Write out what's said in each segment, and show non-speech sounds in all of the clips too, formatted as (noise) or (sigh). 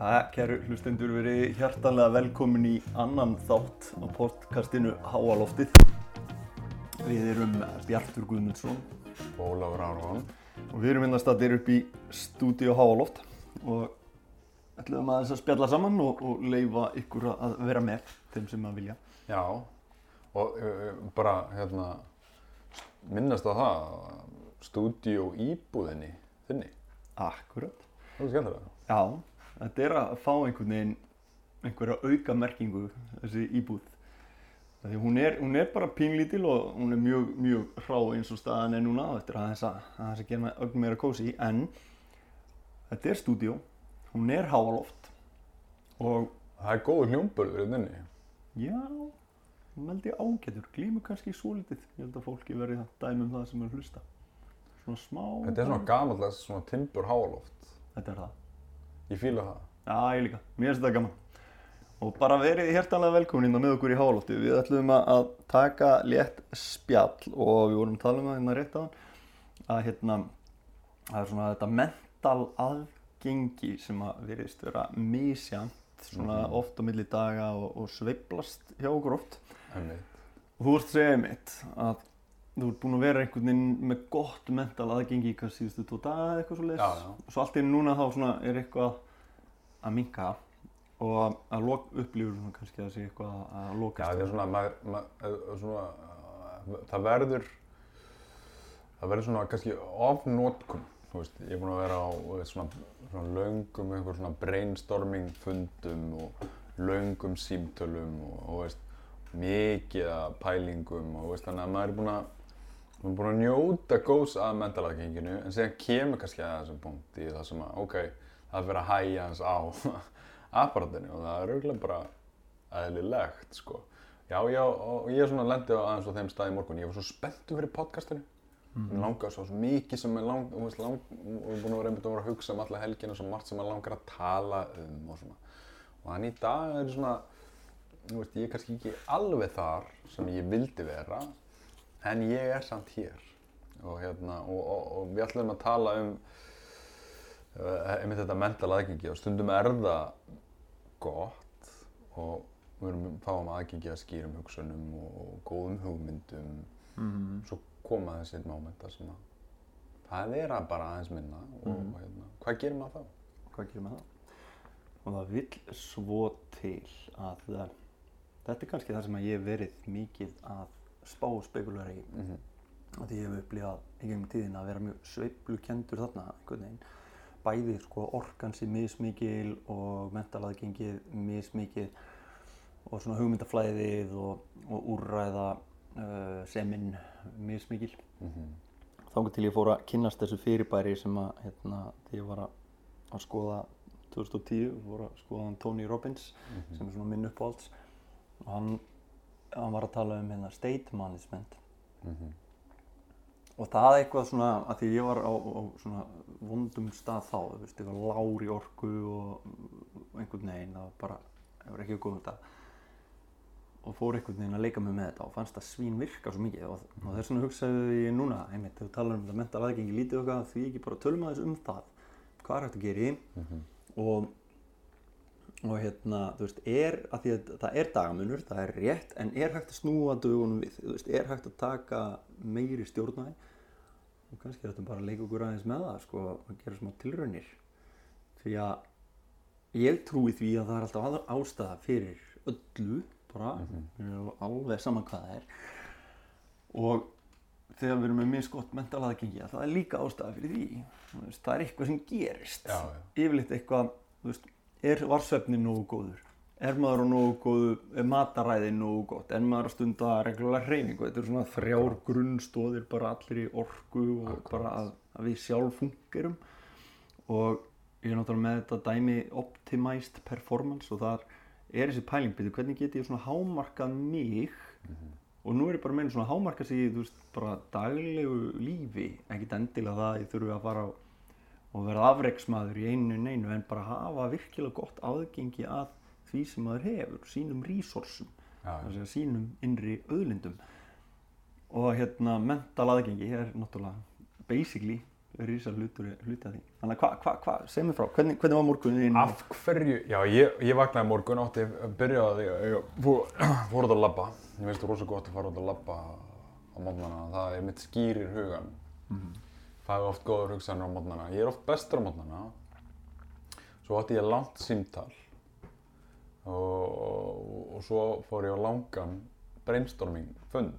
Það, kæru hlustendur, verið hjartanlega velkomin í annan þátt á podcastinu Háaloftið. Við erum Bjartur Guðmundsson Ólafur Árván. og við erum hérna staðir upp í stúdíu Háaloft og ætlum aðeins að spjalla saman og, og leifa ykkur að vera með þeim sem að vilja. Já, og uh, bara hérna minnast á það, stúdíó íbúðinni þinni. Akkurat. Það er skemmtilega. Já, þetta er að fá einhvern veginn einhverja auka merkingu þessi íbúð. Því hún er, hún er bara pínlítil og hún er mjög, mjög hrá eins og staðan er núna eftir að þess að, að gera ögn meira kósi en þetta er stúdíó, hún er háaloft og Það er góður hljómburður í þinni. já, hún held ég ágætur, glímur kannski svo litið, ég held að fólki verði að dæmi um það sem er hlusta. Svona smá. Þetta er svona gamaldags svona timbur háaloft. Þetta er það. Ég fíla það. Já, ég líka. Mér finnst þetta gaman. Og bara verið hjertanlega velkomin hérna með okkur í Háalótti. Við ætlum að taka létt spjall og við vorum að tala um það hérna rétt á að hérna, það er svona þetta mental aðgengi sem að veriðist vera misjant svona Mhm. oft á milli daga og, og sveiblast hjá okkur oft. Einmitt. Og þú ert segja mitt að þú ert búin að vera einhvern veginn með gott mental aðgengi hvað síðustu tvo daga eða eitthvað svo já. og svo allt í núna þá svona er eitthvað að minka og að, að upplifur svona kannski að sé eitthvað að- að Já, lokast það er svona, maður, maður, svona, uh, það verður, það verður svona kannski ofnótkun. Þú veist, ég er búinn að vera á veist, svona, svona löngum, einhver svona brainstorming fundum og löngum símtölum og, og veist, mikið að pælingum og veist, þannig að maður er búinn að, maður er búinn að njóta góðs að mentalaðgenginu en síðan kemur kannski að þessum punkti það sem að, ok, það fyrir að hæja hans á (laughs) apparatinu og það er auðvitað bara eðlilegt, sko. Já, já, og ég er svona lendi á aðeins á þeim stað í morgun. Ég var svo spenntur fyrir podcastinu. Mm. Mér langar svo, mikið sem er lang, lang, við erum búin að vera að hugsa um alla helgina og svo margt sem maður langar að tala um og svona. Og þannig í dag er svona, þú veist, ég er kannski ekki alveg þar sem ég vildi vera, en ég er samt hér. Og hérna, og, og, og við ætlum að tala um uh, einmitt þetta mental aðgengi og stundum er það gott og við erum fáum aðgengi að skýrum hugsunum og, og góðum hugmyndum mm. svo koma þessi mómenta sem að það er að bara aðeins minna og, Mhm. og hérna, hvað gerir maður þá? hvað gerir með það? og það vill svo til að það, þetta er kannski það sem að ég hef verið mikið að spá og spekulera í Mm -hmm. því ég hef upplifað í gegnum tíðina að vera mjög sveiflukendur þarna einhvern veginn. Bæði sko orkansi mismikil og mentalaðgengið mismikið og svona hugmyndaflæðið og, og úrræða uh, seminn mismikil. Þá til ég fór að kynnast þessu fyrirbæri sem að hérna, því ég var að, að skoða 2010 fór að skoða Tony Robbins sem er svona minn uppáhalds. Og hann, hann var að tala um hérna, state management. Og það er eitthvað svona að því ég var á, á svona vondum stað þá, þú veist, ég var lár í orku og einhvern veginn það var bara, ég var ekki að góða þetta og fór einhvern veginn að leika mig með þetta og fannst það svín virka svo mikið og, og þess vegna hugsaði ég núna, einmitt, þú talar um þetta mental aðgengi lítið okkar, því ekki bara tölum aðeins um það. Hvað er hægt að gera í og og hérna, þú veist, er að því að það er dagamunur, það er rétt en er hægt að snúa dögunum við, þú veist, er hægt að taka meiri stjórnæði og kannski er þetta bara að leika okkur aðeins með það, sko, að gera smá tilraunir. Því að ég trúi því að það er alltaf ástæða fyrir öllu, bara. Mm alveg saman hvað það er. Og þegar við erum með misgott mentalaðgengi, það er líka ástæða fyrir því, veist, það er eitthvað sem gerist. Já, já. yfirleitt eitthvað, þú veist, er varsvefnin nógu góður? Er maður nógu góðu, er mataræðin nógu gott? Er maður að stunda reglulega hreyfingu? Þetta eru svona þrjár grunnstóðir bara allir í orku og bara að, að við sjálf fungerum. Og ég er náttúrulega með þetta dæmi optimized performance og þar er þessi pælingbyrðu, hvernig get ég svona hámarkað mig og nú er ég bara að meina svona hámarka sig í, þú veist, bara daglegu lífi, ekkit endilega það að ég þurfi að fara á og verða afreiksmaður í einu en einu en bara hafa virkilega gott aðgengi að því sem maður hefur, sínum resursum, það er sínum innri auðlindum og hérna mental aðgengi er náttúrulega basically hlutur hluti af því þannig að hvað, hvað, hvað, segð mér frá hvernig, hvernig var morgunin þín Af hverju, já ég, ég vaknaði morgun átti að byrja á því að ég fór, (clears throat) fór út að labba. Ég veist rosa gott að fara út að labba á mótnana, það er mitt skýrir hugan. Mhm. Það er oft góður hugsanir á mótnana. Ég er oft bestur á mótnana. Svo átti ég langt símtal og, og, og svo fór ég á langan brainstorming fund.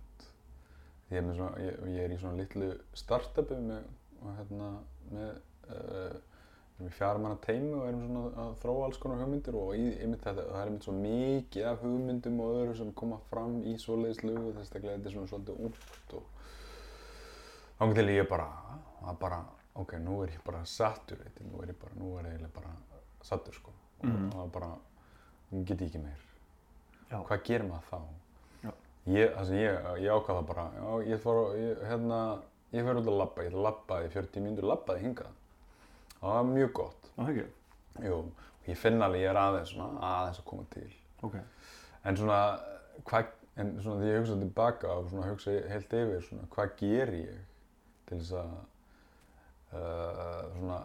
Ég er, svona, ég, ég er í svona litlu startupi með, og hérna, með uh, við erum í fjármanna teimi og erum svona að þróa alls konar hugmyndir og í, einmitt þetta, það er einmitt svo mikið af hugmyndum og öðru sem koma fram í svoleiðis lögu þess að þetta er svona svolítið úrt og þá til ég bara, að bara, ok, nú er ég bara saturated, nú er ég bara, nú er ég bara sattur sko og Mhm. það bara, nú get ég ekki meir. Já. Hvað gerir maður þá? Já. Ég, það sem ég, ég ákvaða bara, já, ég fór, ég, hérna, ég fyrir út að labba, ég labbaði í 40 mínútur, labbaði hingað. Það var mjög gott. Á, ekki? Jú, ég finn alveg, ég er aðeins svona, aðeins að koma til. ok, En svona, hvað, en svona því ég hugsa tilbaka og svona hugsa heilt yfir, svona, hvað ger ég til þess að, uh, svona,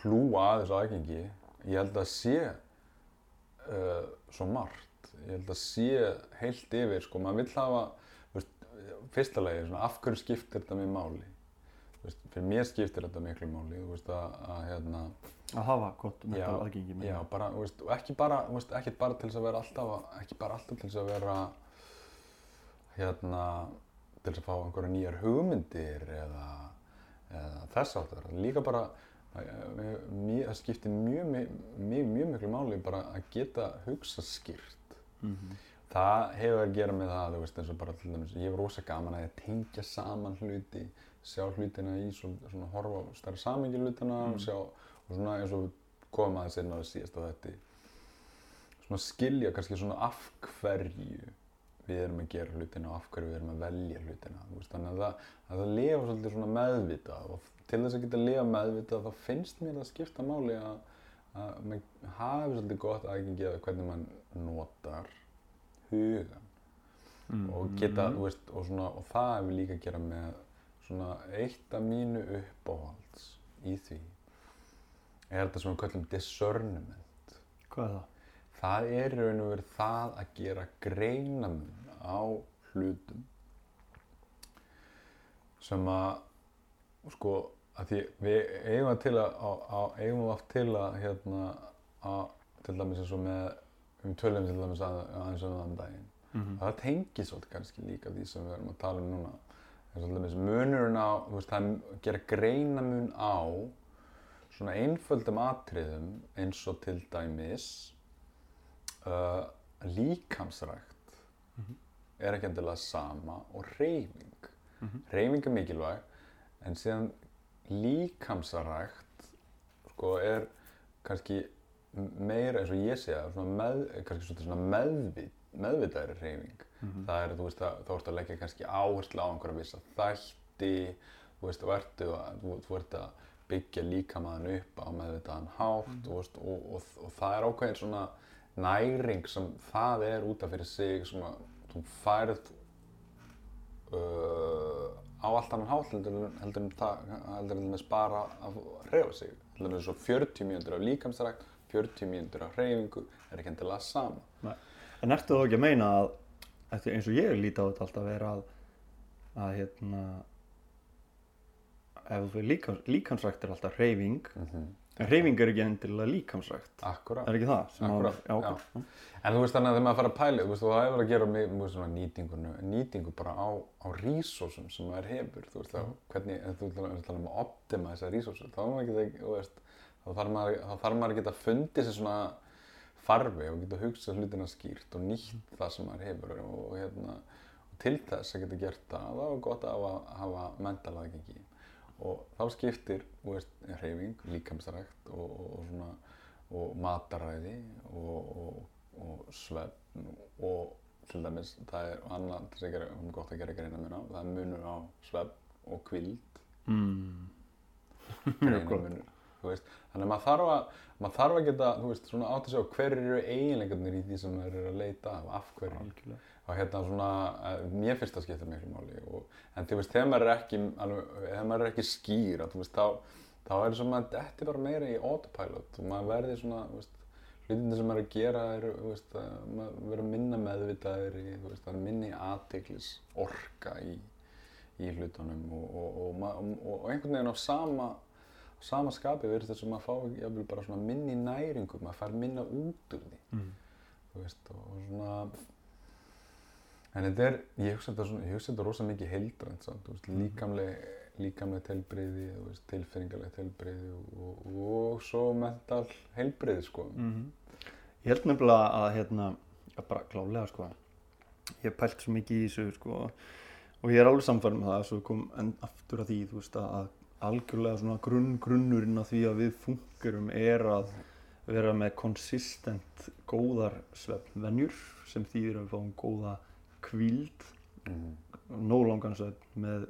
hlúa að þessu aðgengi? Ég held að sé uh, svo margt. Ég held að sé heilt yfir, sko, maður vill hafa, veist, fyrsta lagi, svona, af hverju skiptir þetta mig máli? Veist, fyrir mér skiptir þetta miklu máli, veist, að, að hérna, að hafa gott mental aðgengi Já, bara, og ekki bara, ekki bara til þess að vera alltaf, ekki bara alltaf til þess að vera, hérna, til þess að fá einhverja nýjar hugmyndir eða, eða þess áttar. Líka bara, það það skiptir mjög, mjög, mjög, miklu máli bara að geta hugsa skýrt. mm Það hefur að gera með það, þú veist, eins og bara til dæmis, ég var rosa gaman að ég tengja saman hluti, sjá hlutina í svona, svona horfa á stærra samingi hlutina Mm. og sjá, og svona eins og komum aðeins inn á það síðast á þetta, svona skilja kannski svona af hverju við erum að gera hlutina og af hverju við erum að velja hlutina, veist, þannig að það, að það lifa svolítið svona meðvitað og til þess að geta lifa meðvitað þá finnst mér það skipta máli að, að maður hafi svolítið gott aðgengi að hvernig maður notar hugan Mm. og geta, þú veist, og svona, og það hefur líka að gera með svona eitt af mínu uppáhalds í því er þetta sem við kallum discernment. hvað er það? Það er raun og veru það að gera greinamun á hlutum sem að, sko, að því við eigum til að, á, á, eigum oft til að, hérna, að, til dæmis eins og með, um tölum til dæmis að, aðeins um um daginn. Mm Það tengir svolítið kannski líka því sem við erum að tala um núna. Það er svolítið munurinn á, veist, það er að gera greinamun á svona einföldum atriðum eins og til dæmis uh, líkamsrækt Mhm. Er ekki endilega sama og reyfing. Mhm. Reyfing er mikilvæg en síðan líkamsrækt sko er kannski meira eins og ég svona með, kannski svona meðvit, meðvitaðri reyfing. Mhm. Það er, þú veist, að, þá ertu að leggja kannski áherslu á einhverja vissa þætti, þú veist, þú ertu að, þú, þú ert að byggja líkamaðan upp á meðvitaðan hátt þú veist, og, og, og það er ákveðin svona næring sem það er út af fyrir sig sem að þú færð uh, á allt annan hátt heldur, en- heldur en það, heldur en með spara að reyfa sig. Heldur en svo 40 mínútur af líkamsrækt, 40 mínútur af hreyfingu er ekki endilega sama. En ertu þá ekki að meina að, eins og ég líti á þetta alltaf vera að, að hérna, ef þú fyrir líkams, líkamsrækt er alltaf hreyfing, Mm en hreyfing er ekki endilega líkamsrækt. Akkurát. Er ekki það? að- já, ok. En þú veist þannig að þegar maður fara að pæla, þú veist, það hefur að gera með, með svona nýtingunum, nýtingu bara á, á resursum sem maður hefur, þú veist, þá, hvernig, en þú veist, tala um að optima þessar resursur, þá, er maður geta, þú veist, þá þarf maður, þá maður að geta fundið sér svona farfi og geta hugsað hlutina skýrt og nýtt það sem maður hefur og, og hérna, og til þess að geta gert það, þá er gott að hafa, hafa mental aðgengi og þá skiptir, hreyfing, líkamsrækt og, og, og svona, og mataræði og, og, svefn og til dæmis það er annað gera, um gott að gera greina mun á, það er munur á svefn og kvild, Mm. (laughs) greina munur. Veist. Þannig að maður þarf að, maður þarf að geta, þú veist, svona átt að sjá hver eru eiginleikarnir í því sem maður er að leita af, af hverju. algjörlega Og hérna svona, eh, mér finnst það skipta miklu máli. Og, en þú veist, þegar maður er ekki, alveg, þegar maður er ekki skýr, að, þú veist, þá, þá er það svona, maður detti bara meira í autopilot og maður verði svona, þú veist, hlutinni sem maður er að gera er, þú veist, að maður verður minna meðvitaður í, þú veist, er minni aðteglis orka í, í hlutunum og, og, og, og einhvern veginn á sama, á sama skapi verður þess að maður fá jafnvel bara svona minni næringu, maður fær minna út úr því, mm. veist, og, og svona, en þetta er, ég hugsa þetta svona, ég hugsa þetta rosa mikið heildrænt, samt, veist, líkamleg, líkamleg heilbrigði, þú veist, tilfinningalegt heilbrigði og, og, og svo mental heilbrigði, sko. Mhm. Ég held nefnilega að hérna, bara klálega sko, ég pælt svo mikið í þessu sko og ég er alveg samfærum með það, svo kom enn aftur að því, þú veist, að algjörlega svona grunn, grunnurinn að því að við fungerum er að vera með konsistent góðar svefnvenjur sem þýðir að við fáum góða kvíld, Mm. nóg langan svefn með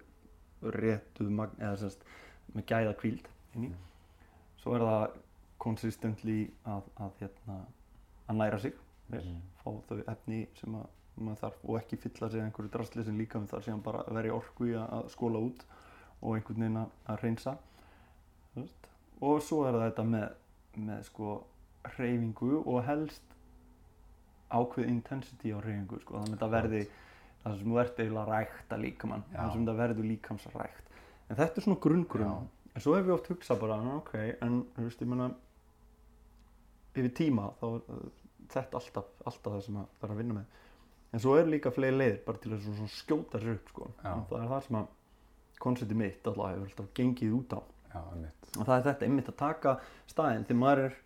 réttu magn, eða semst með gæða kvíld í. Svo er það consistently að, að, hérna, að næra sig vel, Mm. fá þau efni sem að maður þarf og ekki fylla sig einhverju drastli sem líka með þar síðan bara að vera í orku í að- að skóla út og einhvern veginn að- að reynsa og svo er þetta með, með sko hreyfingu og helst ákveð intensity á hreyfingu sko. þannig að þetta verði það sem ert eiginlega að rækta líkamann þannig sem þetta verður líkamsrækt. En þetta er svona grunngrunn. En svo hef ég oft hugsað bara "Nú, ok, en þú veist, ég meina yfir tíma þá þetta alltaf, alltaf það sem að það er að vinna með. En svo er líka fleiri leiðir bara til að skjóta sér upp sko. Það er það sem að konceptið mitt alltaf hefur alltaf gengið út á. Já, og það er þetta einmitt að taka staðinn þegar maður er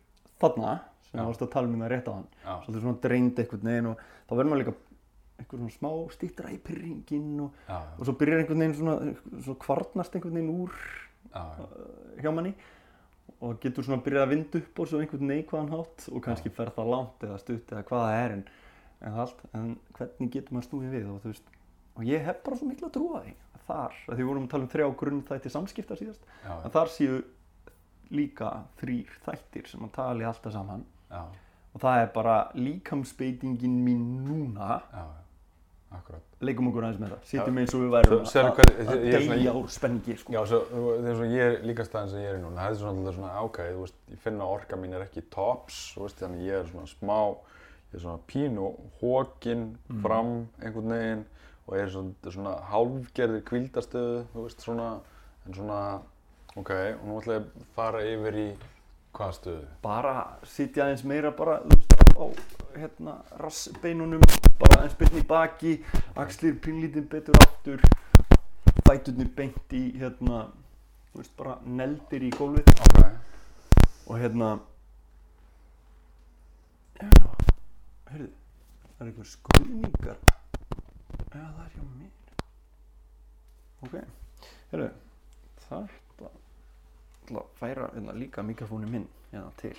þarna sem Já. varst að tala um það rétt á hann svolítið svona dreind einhvern veginn og þá verður maður líka einhver svona smá stýttra í pyrringin og, og svo byrjar einhvern veginn svona, svona kvarnast einhvern veginn úr uh, hjá manni og getur svona byrjað að vinda upp og svo einhvern neikvæðan hátt og kannski fer það langt eða stutt eða hvað það er en, en, allt, en hvernig getur maður snúið við og veist og ég hef bara svo miklu að trúa því. að þar, því við vorum að tala um þrjá grunn þætti samskipta síðast, já, að þar séu líka þrýr þættir sem að tali alltaf saman. Já, og það er bara líkamsbeitingin mín núna. Já, akkurat. leikum okkur aðeins með það, sitjum Já. eins og við værum Svo- að, hvað- að er svona- deyja úr spenningi sko. Já, svo, þegar svo ég er líka staðin sem ég er í núna, það er svona, svona ákæði, þú veist, ég finna að orka mín er ekki tops, þú veist, þannig ég er svona smá, ég er svona pínu hókin fram einhvern veginn og er svona, svona hálfgerðir kvíldastöðu, þú veist, svona, en svona, ok, og nú ætla ég að fara yfir í hvaða stöðu? bara sitja aðeins meira bara þú veist, á, á hérna, rassbeinunum bara aðeins byrni í baki axlir pínlítið betur aftur fæturnir beint í hérna þú veist, bara neldir í gólfið. Ok, og hérna já, heyrðu það er einhver skruðningar já, það er hjá mér ok, heyrðu þetta ætla að færa hérna, líka mikrofónu minn hérna til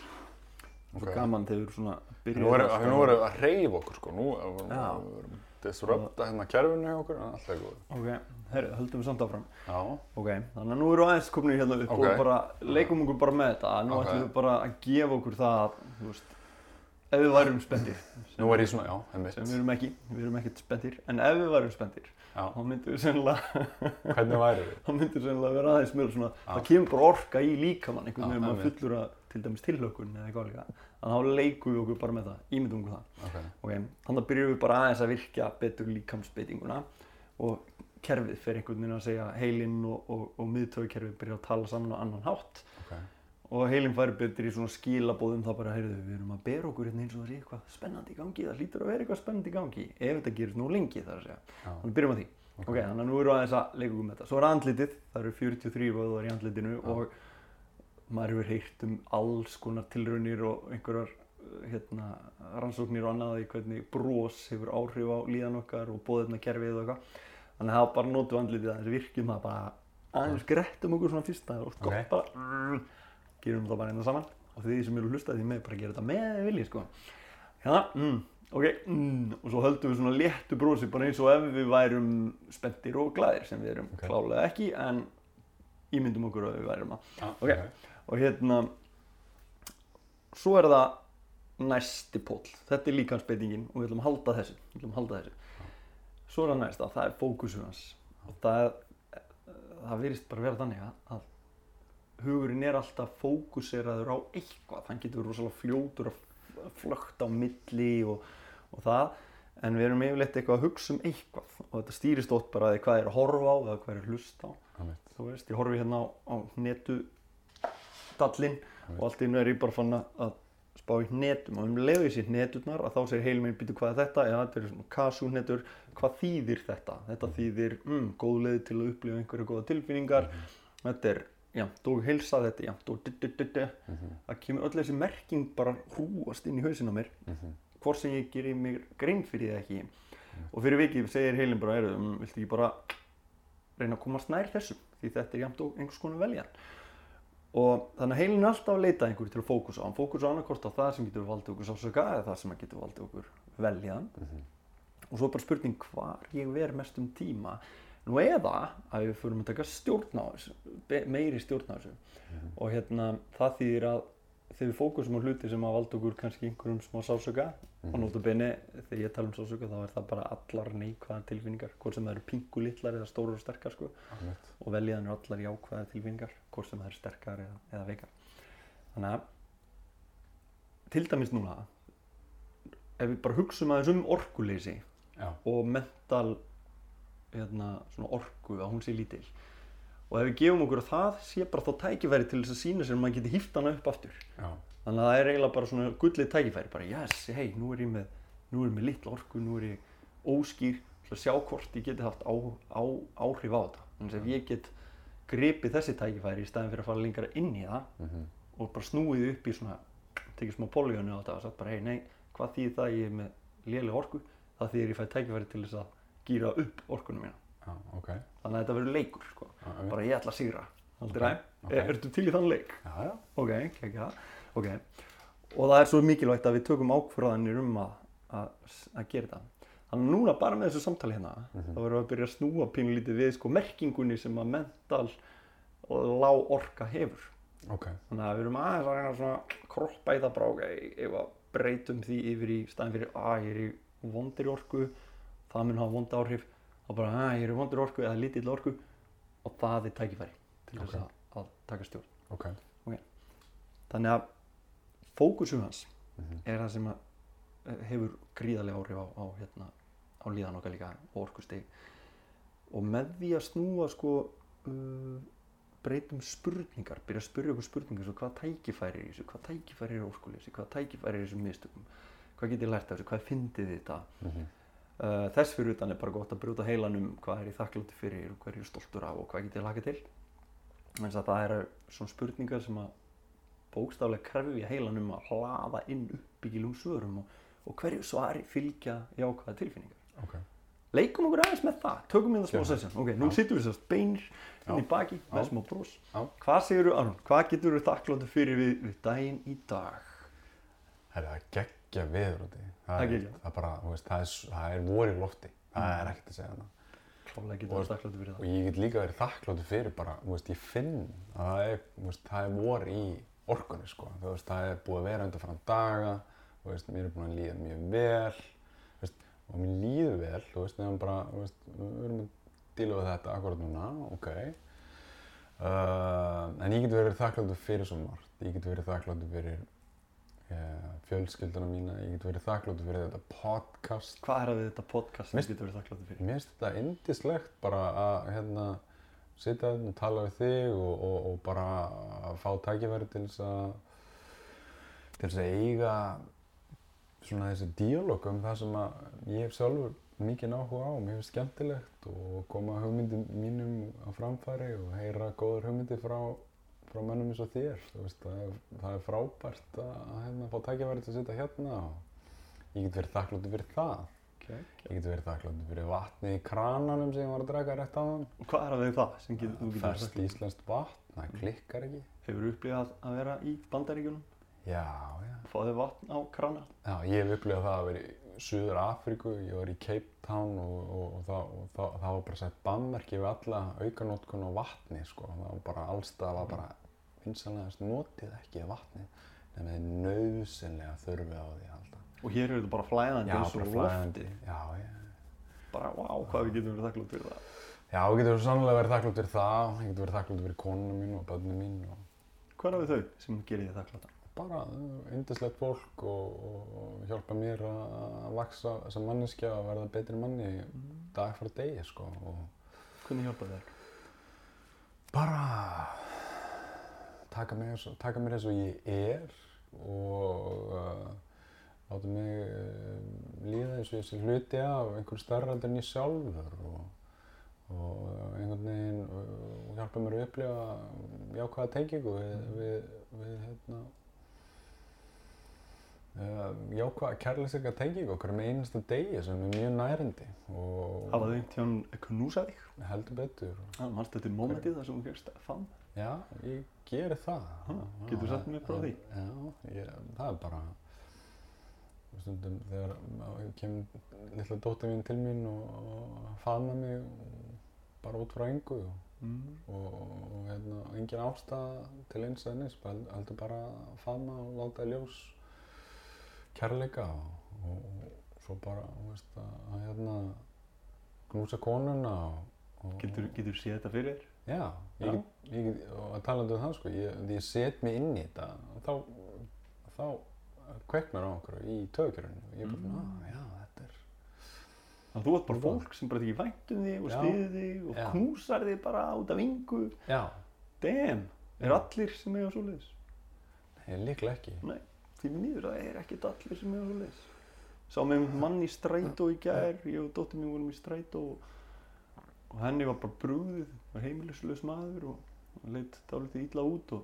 svo Ok. gaman þegar við erum svona að byrja nú erum þetta, nú erum við að reyfa okkur, sko, nú erum við Já. erum disrupta hérna kerfinu hjá okkur, en alltaf er góð. ok, heyrðu, höldum við samt áfram Já, ok, þannig að nú erum við aðeins komin hérna upp Ok. og bara leikum okkur bara með þetta nú Ok. ætlum við bara að gefa okkur það að, þú veist, ef við værum spendir nú er ég svona, já, einmitt, við erum ekki, við erum ekkert spendir en ef við værum spendir já, þá myndum við sennilega (laughs) hvernig væri við? þá myndum við sennilega vera aðeins meira svona það kemur bara orka í líkamann einhvern Já, veginn maður einmitt. fullur að til dæmis tilhlökkun eða eitthvað líka. Að þá leikum við okkur bara með það, ímyndum okkur það. Ok, ok, þannig að byrjum við bara aðeins að virkja betur líkamsbeitinguna og kerfið fyrir einhvern veginn að segja heilinn og, og, og miðtöðkerfið byrja að tala saman á annan hátt og heilinn færi betur í svona skilabóðum þá bara, heyrðu, við erum að bera okkur hérna eins og það sé eitthvað spennandi í gangi, það hlýtur að vera eitthvað spennandi í gangi ef þetta gerist nú lengi þar að segja. Þannig byrjum á því, ok, þannig að nú við aðeins að leika með þetta, svo er andlitið, það eru 43 vöðvar í andlitinu Já. og maður hefur heyrt um alls konar tilraunir og einhverjar uh, hérna, rannsóknir og annað í hvernig bros hefur áhrif á líðan okkar og bóðirna kerfið og eitthvað. Þannig að gerum það bara hérna saman. Og því sem eru að hlusta því með bara gera þetta með vilji sko. Hérna, mm, ok, mm, og svo höldum við svona léttu brosi bara eins og ef við værum spenntir og glæðir sem við erum Ok. klálega ekki en ímyndum okkur að við værum að já, Ok. og hérna svo er það næsti pól þetta er líkansbeitingin og við ætlum að halda þessu. Að halda þessu. Svo er það næsta, það er fókusur hans. Og það það virðist bara vera þannig að, að hugurinn er alltaf fókuseraður á eitthvað, hann getur rosalega fljótur að flökta á milli og, og það. En við erum yfirleitt eitthvað að hugsa um eitthvað. Og þetta stýrist ótt bara að hvað er að horfa á eða hvað er að hlusta á. Þú veist, ég horfi hérna á, á netu dallinn og allt í einu er ég bara fann að spá í netum. Og um leiðu sér neturnar að þá segir heilum minn býtu hvað er þetta? Eða þetta er svona kasúnetur. Hvað þýðir þetta? Þetta þýðir, mm, góð leið til að upplifa einhverju góða tilfinningar. Þetta er, já, þú heilsa þetta já, þú du-du-du-du það kemur öll þessi merking bara hrúast inn í hausinn á mér. Hvort sem ég gerir mig grein fyrir það ekki. Og fyrir vikið segir heilin bara, er, um, viltu ekki bara reyna að komast nær þessu? Því þetta er jæmt og einhvers konar veljan og þannig að heilin er alltaf að leita einhverju til að fókusa á hann. Fókusa annarkort á það sem getur valdið okkur sásöka eða það sem getur valdið okkur veljan og svo er bara spurning hvar ég ver mest um tíma nú eða að við fyrir að taka stjórn á þessu meiri stjórn á þessu. Og hérna það þýðir að þegar við fókusum á hluti sem að valda okkur kannski einhverjum smá sásöka og nótabene þegar ég tala um sásöka þá er það bara allar neikvæðar tilfinningar hvort sem það eru pingu litlar eða stórar og sterkar sko. Einmitt. og veljaðan er allar jákvæða tilfinningar hvort sem það er sterkar eða, eða veikar. Þannig að til dæmis núna ef við bara hugsum aðeins um orkuleysi og mental hérna, svona orku að hún sé lítil. Og ef við gefum okkur að það sé bara þá tækifæri til þess að sína sér að maður geti hýft hana upp aftur. Já, þannig að það er eiginlega bara svona gullið tækifæri bara yes, hei, nú er ég með nú er ég með litla orku, nú er ég óskýr að sjá hvort ég geti haft á, á, áhrif á þetta. Þannig að ég get gripið þessi tækifæri í staðin fyrir að fara lengra inn í það mhm, og bara snúið upp í svona tekið smá políónu á þetta og sagt bara hei, nei, hvað þýðir það að ég er með lélega orku? Það þýðir ég fæ tækifæri til þess að gýra upp orkunum mína já, ok. þannig að þetta verður leikur sko. Já, einmitt. bara ég ætla að sigra aldrei ræm, ok. er, ertu til í þann leik? Já, já, ok, kekja, ok og það er svo mikilvægt að við tökum ákvörðanir um að, að, að gera þetta þannig að núna bara með þessu samtali hérna þá verðum við að byrja að snúa pínlítið við sko merkingunni sem að mental og lág orka hefur ok, þannig að við erum aðeins að reyna svona kroppa í það bara ok, ef að breytum því yfir í staðin fyrir að ég er í vondir orku það mun hafa vond áhrif þá bara að ég er í vondir orku eða lítill orku. Og það er tækifæri til þess Ok. að, að taka stjórn. Ok, þannig að fókusum hans Mhm. er það sem að eh, hefur gríðarlega áhrif á, á, hérna, á líðan okkar líka og orkustig. Og með því að snúa sko uh, breytum spurningar byrja að spyrja okkur spurningar svo hvað tækifæri er í þessu, hvað tækifæri er í orkuleysi hvað tækifæri er í þessum mistökum hvað get ég lært af þessu, hvað fyndið þið þetta? Mhm, uh, þess fyrir utan er bara gott að brjóta heilanum hvað er ég þakkláttur fyrir og hvað er ég stoltur af og hvað get ég laka til. En það eru svona spurningar sem að bókstaflega krefja heilanum að hlaða inn uppbyggilum svörum og, og hverju svari fylgja jákvæða tilfinningar. Ok, leikum okkur aðeins með það, tökum við það smá session. Ok, nú sittum við sérst beinir inn í Já. baki með Já. smá brós Já. hvað segir þú Aron, hvað getur þú þakkláttur fyrir við, við daginn í dag? Það er að geggja viður úti. Það er Það er, geggjað. það er bara, þú veist, það er, það er vor í lofti, það Mm. er ekkert að segja hana. klálega getur Og- þú þakkláttur fyrir Og það ég get líka verið þakkláttur fyrir bara, þú veist, ég finn að það er, þú veist, það er vor í orkunni, sko. Þú veist, það er búið að vera undan frá daga, þú veist, mér er búin að líða mjög vel, þú veist, og mér líður vel, þú veist, nefnum bara, þú veist, við erum að díla við þetta akkurat núna, ok. Uh, en ég get verið þakkláttur fyrir svo margt. Ég get verið þakkláttur fyrir fjölskylduna mína, ég get verið þakkláttur fyrir þetta podcast. hvað er það við þetta podcast sem þú getur verið þakkláttur fyrir Mér finnst þetta indislegt bara að hérna sitja hérna og tala við þig og, og, og bara að fá tækifæri til þess að til þess að eiga svona þessi díalóg um það sem að ég hef sjálfur mikið áhuga á, mér finnst skemmtilegt og koma hugmyndum mínum á framfæri og heyra góðar hugmyndir frá, frá mönnum eins og þér, veist, það er, það er frábært að, að hérna, fá til að sitja hérna og ég get verið þakkláttur fyrir það. okay. Ég get verið þakkláttur fyrir vatni í krananum sem ég var að draka rétt á hann. og hvað er það við það sem getur, þú getur verið Færst íslenskt vatn, það klikkar ekki. hefur þú upplifað að vera í bandaríkjunum Já, já. fá þau vatn á krana Já, ég hef upplifað það að vera í Suður Afríku, ég var í Cape Town og, og, og, það, og það, það var bara sett bannmerki við alla aukanótkun og vatni, sko. Það var bara allstað, var bara vinsanlegast notið ekki vatnið nema þið nöðsynlega þurfi á því halda. Og hér er þetta bara flæðandi eins og lofti. flæðandi. Já, já. Bara, vá, hvað við getum verið þakklátt fyrir það. Já, ég getur sannlega verið þakklátt fyrir það, ég getur verið þakklátt fyrir konuna mín og börnum mín og Hvað er við þau sem gerir þið þakklátt? bara yndislegt fólk og, og, hjálpa mér að vaksa sem manneskja og verða betri manni dag frá degi, sko. Og Hvernig hjálpa þér? bara taka mér, eins- taka mér eins og ég er og uh, láta mig uh, líða eins og ég sé hluti af einhverju starra en ég sjálfur og, og einhvern veginn uh, hjálpa mér að upplifa jákvæða tengingu við, við, við hérna, uh, jákvæða kærleysika tengingu okkur með einasta degi sem er mjög nærandi og Hafa þau einhvern tíðan knúsað þig? heldur betur. Það mannst þetta mómentið þar sem þú gerst fann. Já, ég geri það. Ha, geturðu sagt mér frá því? Já, ég, það er bara stundum þegar kemur litla dóttir mín til mín og, og faðma mig bara út frá engu og, Mm. og, og hérna, engin ástæða til eins eða neins, heldur bara að faðma og láta í ljós kærleika og, svo bara, þú veist, að, hérna knúsa konuna og, Getur, getur séð þetta fyrir þér? Já, ég, ég, og að tala um það sko, ég, því ég set mig inn í þetta, þá, þá kveiknar á okkur í töðkjörunni og ég er bara svona, Mm. ah, já, þetta er, Þannig að þú ert bara fólk sem bara ekki vænt um þig og Já. stiði þig og Já. knúsar þig bara út af yngu. já, Damn, er Já. allir sem eiga svoleiðis? ég líklega ekki. Nei, því miður það er ekkert allir sem eiga svoleiðis. Sá með mann í strætó í gær, ég og dóttir mín vorum í strætó og, og henni var bara brúðið, var heimilisleus maður og, leitt dálítið illa út og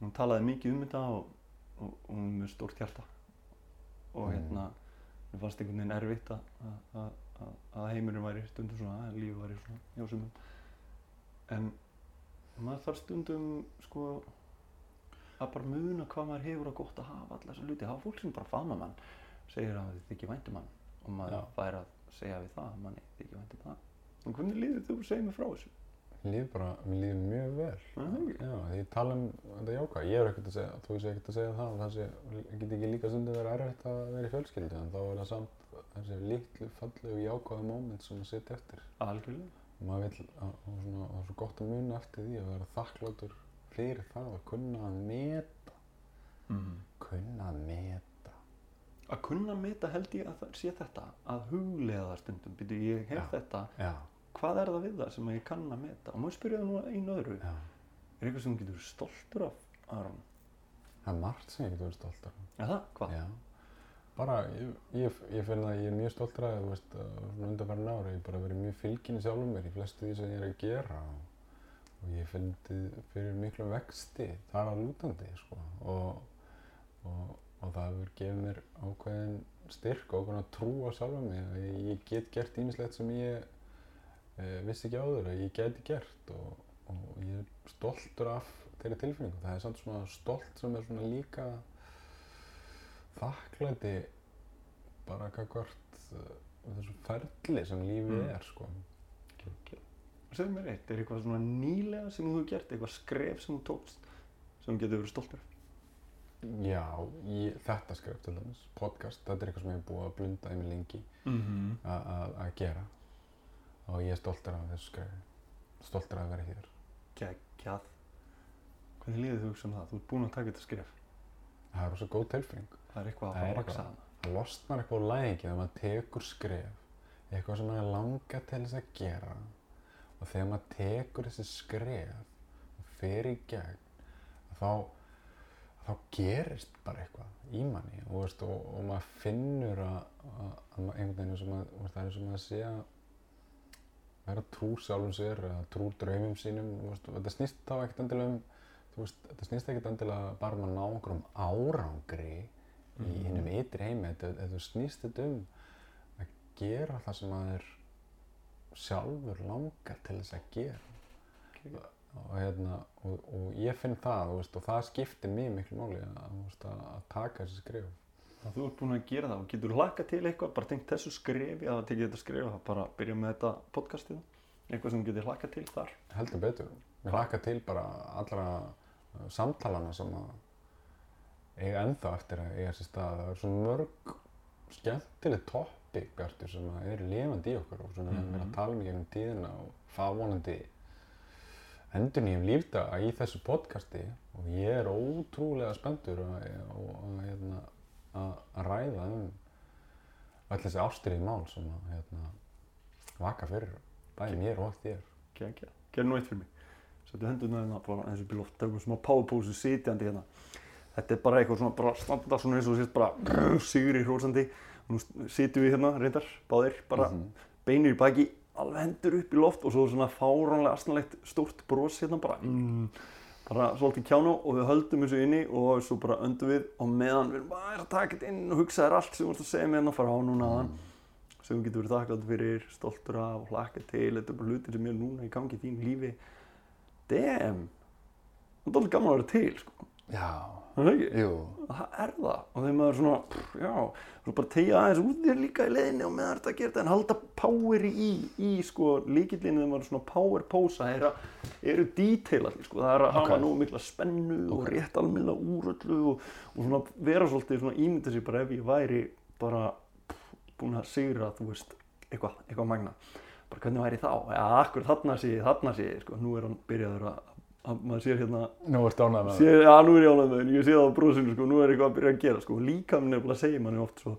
hún talaði mikið um þetta og, og, og hún með stórt hjarta. Og Mm. hérna mér fannst einhvern veginn erfitt að, að, að, að heimurinn væri stundum svona, að lífið væri svona hjá sumum. En maður þarf stundum sko að bara muna hvað maður hefur að gott að hafa alla þessa hluti, hafa fólk sem bara faðma mann segir að þið þykir væntum mann og maður Já. fær að segja við það að manni þykir væntum það en hvernig líður þú að segja mér frá þessu? Mér líður bara, mér líður mjög vel. Er það ekki? Já, því ég tala um þetta jákvæð, ég er ekkert að segja, þú sé ekkert að segja það, það sé, get ekki líka stundum verið erfitt að vera í fjölskyldu, en þá er það samt þessi litlu fallegu jákvæðu móment sem að setja eftir. Algjörlega og maður vil, og svona, og svo gott að muna eftir því að vera þakkláttur fyrir það að kunna að meta, mm. kunna að meta. Að kunna meta held ég að það sé þetta að huglega það stundum, byrju ég hef Já. þetta Já, hvað er það við það sem ég kann að meta og maður spyrja það nú einu öðru já. er eitthvað sem getur stoltur af Aron? Það er margt sem ég get verið stoltur af. Er það? Hvað? Bara, ég, ég, ég finn að ég er mjög stoltur af, þú veist, undanfærin ára, ég hef bara verið mjög fylginn í sjálfum mér í flestu því sem ég er að gera og, ég finn fyrir miklu vexti þar að lútandi, sko, og, og, og það hefur gefið mér ákveðin styrk og ákveðin að trúa sjálfum að ég, get gert ýmislegt sem ég vissi ekki áður að ég geti gert og, og ég er stoltur af þeirri tilfinningu. Það er samt svona stolt sem er svona líka þakklæti bara kakvart uh, þessu ferli sem lífið Mm. er sko. Segðu mér eitt, er eitthvað svona nýlega sem þú hefur gert, eitthvað skref sem þú tókst sem getur verið stoltur af? Já, ég, þetta skref til dæmis, podcast, þetta er eitthvað sem ég hef búið að blunda í mig lengi Mm -hmm. að gera og ég er stoltur af þessu skrefi, stoltur af að vera hér. Geggjað. Hvernig líður þú hugsa um það? Þú ert búinn að taka þetta skref. Það er rosa góð tilfinning. Það er eitthvað að fara að vaksa hana. Það losnar eitthvað úr læðingi þegar maður tekur skref, eitthvað sem maður langar til þess að gera og þegar maður tekur þessi skref og fer í gegn þá, þá gerist bara eitthvað í manni og, veist, og, og maður finnur að, að, að einhvern veginn og maður, það er og maður sé að vera trú sjálfum sér eða trú draumum sínum veist, þetta snýst þá ekkert endilega um veist, þetta snýst ekkert endilega bara um að ná einhverjum árangri í Mhm. hinnum ytri heimi þetta, þetta snýst þetta um að gera það sem maður sjálfur langar til þess að gera Geggjað. og, hérna, og, og ég finn það veist, og það skiptir mjög miklu máli að, að, að taka þessi skrif að þú ert búinn að gera það og getur hlakka til eitthvað, bara tengt þessu skrefi að það tekið þetta skref að bara byrja með þetta podcastið. Eitthvað sem getur hlakka til þar. heldur betur mér hlakka til bara allra samtalana sem að eiga ennþá eftir að eiga sér stað. Það er svo mörg skemmtileg topic Bjartur sem að er lifandi í okkur og svona mm -hmm. við erum að tala um í gegnum tíðina og fá vonandi endur nýjum lífdaga í þessu podcasti og ég er ótrúlega spenntur að, að, hérna, að, að ræða um öll þessi ástriði mál sem að hérna, vaka fyrir bæði mér og þér. Kekja, gerð nú eitt fyrir mig. Settu hendurna hérna bara eins og upp í loft, tökum smá powerpose sitjandi hérna. Þetta er bara eitthvað svona, bara standa svona eins og sést bara (clears throat) sigri hrósandi. Nú sitjum við hérna reyndar, báðir, bara mm -hmm. beinir í baki, alveg hendur upp í loft og svo svona fáránlega asnalegt stórt bros hérna bara. Mm, bara svolítið kjánu og við höldum þessu inni og svo bara öndum við og meðan við erum bara að taka þetta inn og hugsa þér allt sem þú ert að segja hérna að fara á núna aðan. Sem þú getur verið þakklátt fyrir, stoltur af og hlakka til, þetta er bara hlutir sem er núna í gangi í þín lífi Damn, það er alveg gaman að vera til sko. Já, Það er ekki? jú, Það er það. Og þegar maður svona, pff, já, svo bara tegja aðeins út þér líka í leiðinni og meðan þetta að gera þetta. En halda poweri í, í sko líkillinu þegar maður svona power posa er að, eru detailarnir sko, það er að hafa Ok. nú mikla spennu og rétt almenna úröllu og, og svona vera svolítið svona ímynda sér bara ef ég væri bara pff, búin að sigra, þú veist, eitthvað, eitthvað magna. Bara hvernig væri þá, ja, akkur þarna sé ég, þarna sé ég, sko, nú er hann byrjaður að, að maður sér hérna nú ertu ánægð með sé, já, nú er ég ánægð með henni, ég sé það á brosinu sko, nú er eitthvað að byrja að gera sko, líka minn nefnilega segir manni oft svo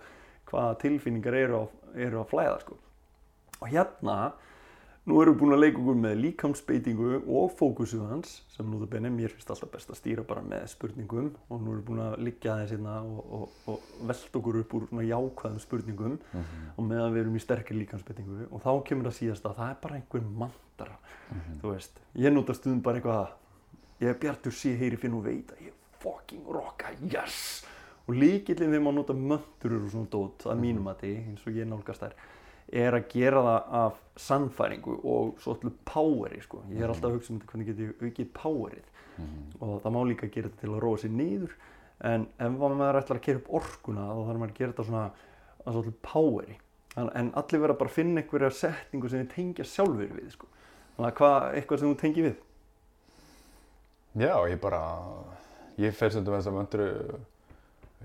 hvaða tilfinningar eru, á, eru að flæða sko. og hérna nú erum við búin að leika okkur með líkamsbeitingu og fókusu hans sem nú það benni, mér finnst alltaf best að stýra bara með spurningum. Og nú erum við búin að liggja aðeins hérna og, og, og velta okkur upp úr svona jákvæðum spurningum. Mhm. og meðan við erum í sterkir líkamsbeitingu. Og þá kemur það síðast að það er bara einhver mantra Mhm. þú veist, ég nota stundum bara eitthvað ég er bjartur sé, heyri, finn og veit að ég fucking rocka, yes og líkillin þegar maður nota mönturur og svona dót, að mínum að því, eins og ég nálgast þær er að gera það af sannfæringu og svo allir poweri sko. ég er alltaf að hugsa um þetta hvernig get ég aukið powerið Mhm. og það má líka gera þetta til að róa sér niður en ef maður ætlar að gera upp orkuna þá þarf maður að gera þetta svona svolítið poweri en, allir vera bara að finna einhverja setningu sem þið tengja sjálfur við sko. Þannig að hvað, eitthvað sem þú tengir við Já, ég bara, ég fer stundum þess að möndru,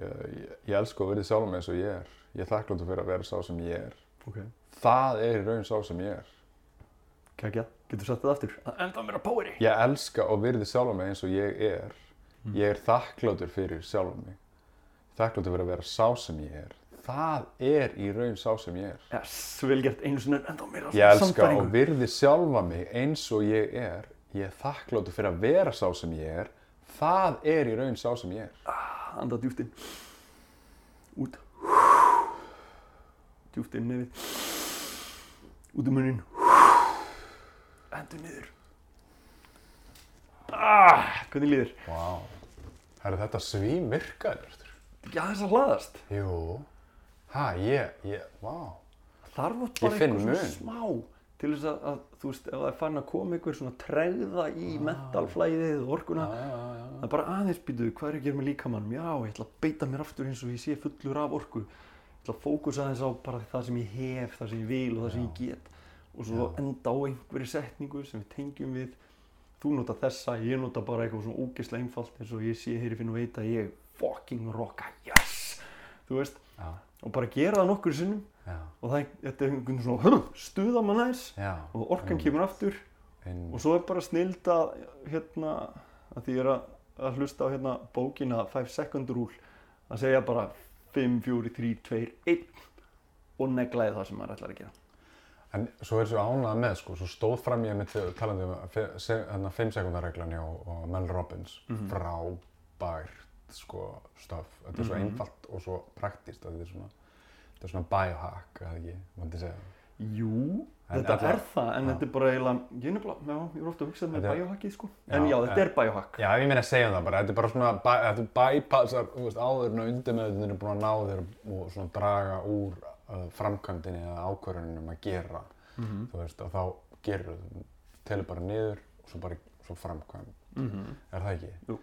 ég, ég, ég elska að verði sjálf með eins og ég er. Ég þakkláttur fyrir að vera sá sem ég er. ok, Það er í raun sá sem ég er. kækja, getur sagt það aftur að enda meira poweri Ég elska og virði sjálf með eins og ég er. Mm. Ég er þakkláttur fyrir sjálf mig. Þakkláttur fyrir að vera sá sem ég er. Það er í raun sá sem ég er. yes, vel gert einu sinni enda meira Ég elska og virði sjálfa mig eins og ég er. Ég er þakkláttur fyrir að vera sá sem ég er. Það er í raun sá sem ég er. Ah, anda djúpt inn út djúpt inn nefið út um munnin endur niður ah, hvernig líður? Vá. Herru, þetta svím virkaði, Bjartur. Já, þess að hlaðast Jú. Ha, ég, ég, vá. þarf oft bara svona smá til þess að, að þú veist, ef það er fann að koma einhver svona tregða í mentalflæðið og orkuna Já, já, já. það er bara aðeins býtu, hvað er að gera með líkamannum já, ég ætla að beita mér aftur eins og ég sé fullur af orku. Ég ætla að fókusa aðeins á bara það sem ég hef það sem ég vil og það sem ég get. Og svo enda á einhverju setningu sem við tengjum við. Þú nota þessa, ég nota bara eitthvað svona ógeðslega einfalt eins og ég sé, heyri, finn og veit að ég fucking rocka, yes! Þú veist, Já, og bara gera það nokkur sinnum. Já, og það þetta er einhvern svona stuða mann aðeins. Og orkan Mm. kemur aftur. Inn, og svo er bara snild að hérna, að því ég er að, að hlusta á hérna bókina 5 second rule að segja bara 5, 4, 3, 2, 1 og neglaði það sem maður ætlar að gera. En svo er svo ánað með, sko, svo stóð fram ég mitt talandi um fe- se- þarna 5 sekundarreglan hjá og Mel Robbins. Mhm. Frábært, sko, stöf. Þetta er svo Mhm. einfalt og svo praktist. Þetta er svona, þetta er svona biohack, eða ekki, mætti segja. Jú, En þetta alla- er það en Já. þetta er bara eiginlega, ég er nefnilega, já, ég er ofta að hugsa með er- biohackið sko en Já, já, þetta en- er biohack Já, ég meina að segja það bara, þetta er bara svona, þetta bypassar, þú veist, áður en að undirmeðunin er búin að ná þér og svona draga úr uh, framkvæmdinni eða ákvörðunum að gera, Mhm. þú veist, og þá gerur þú, telur bara niður og svo bara, svo framkvæm, Mhm. er það ekki? Jú.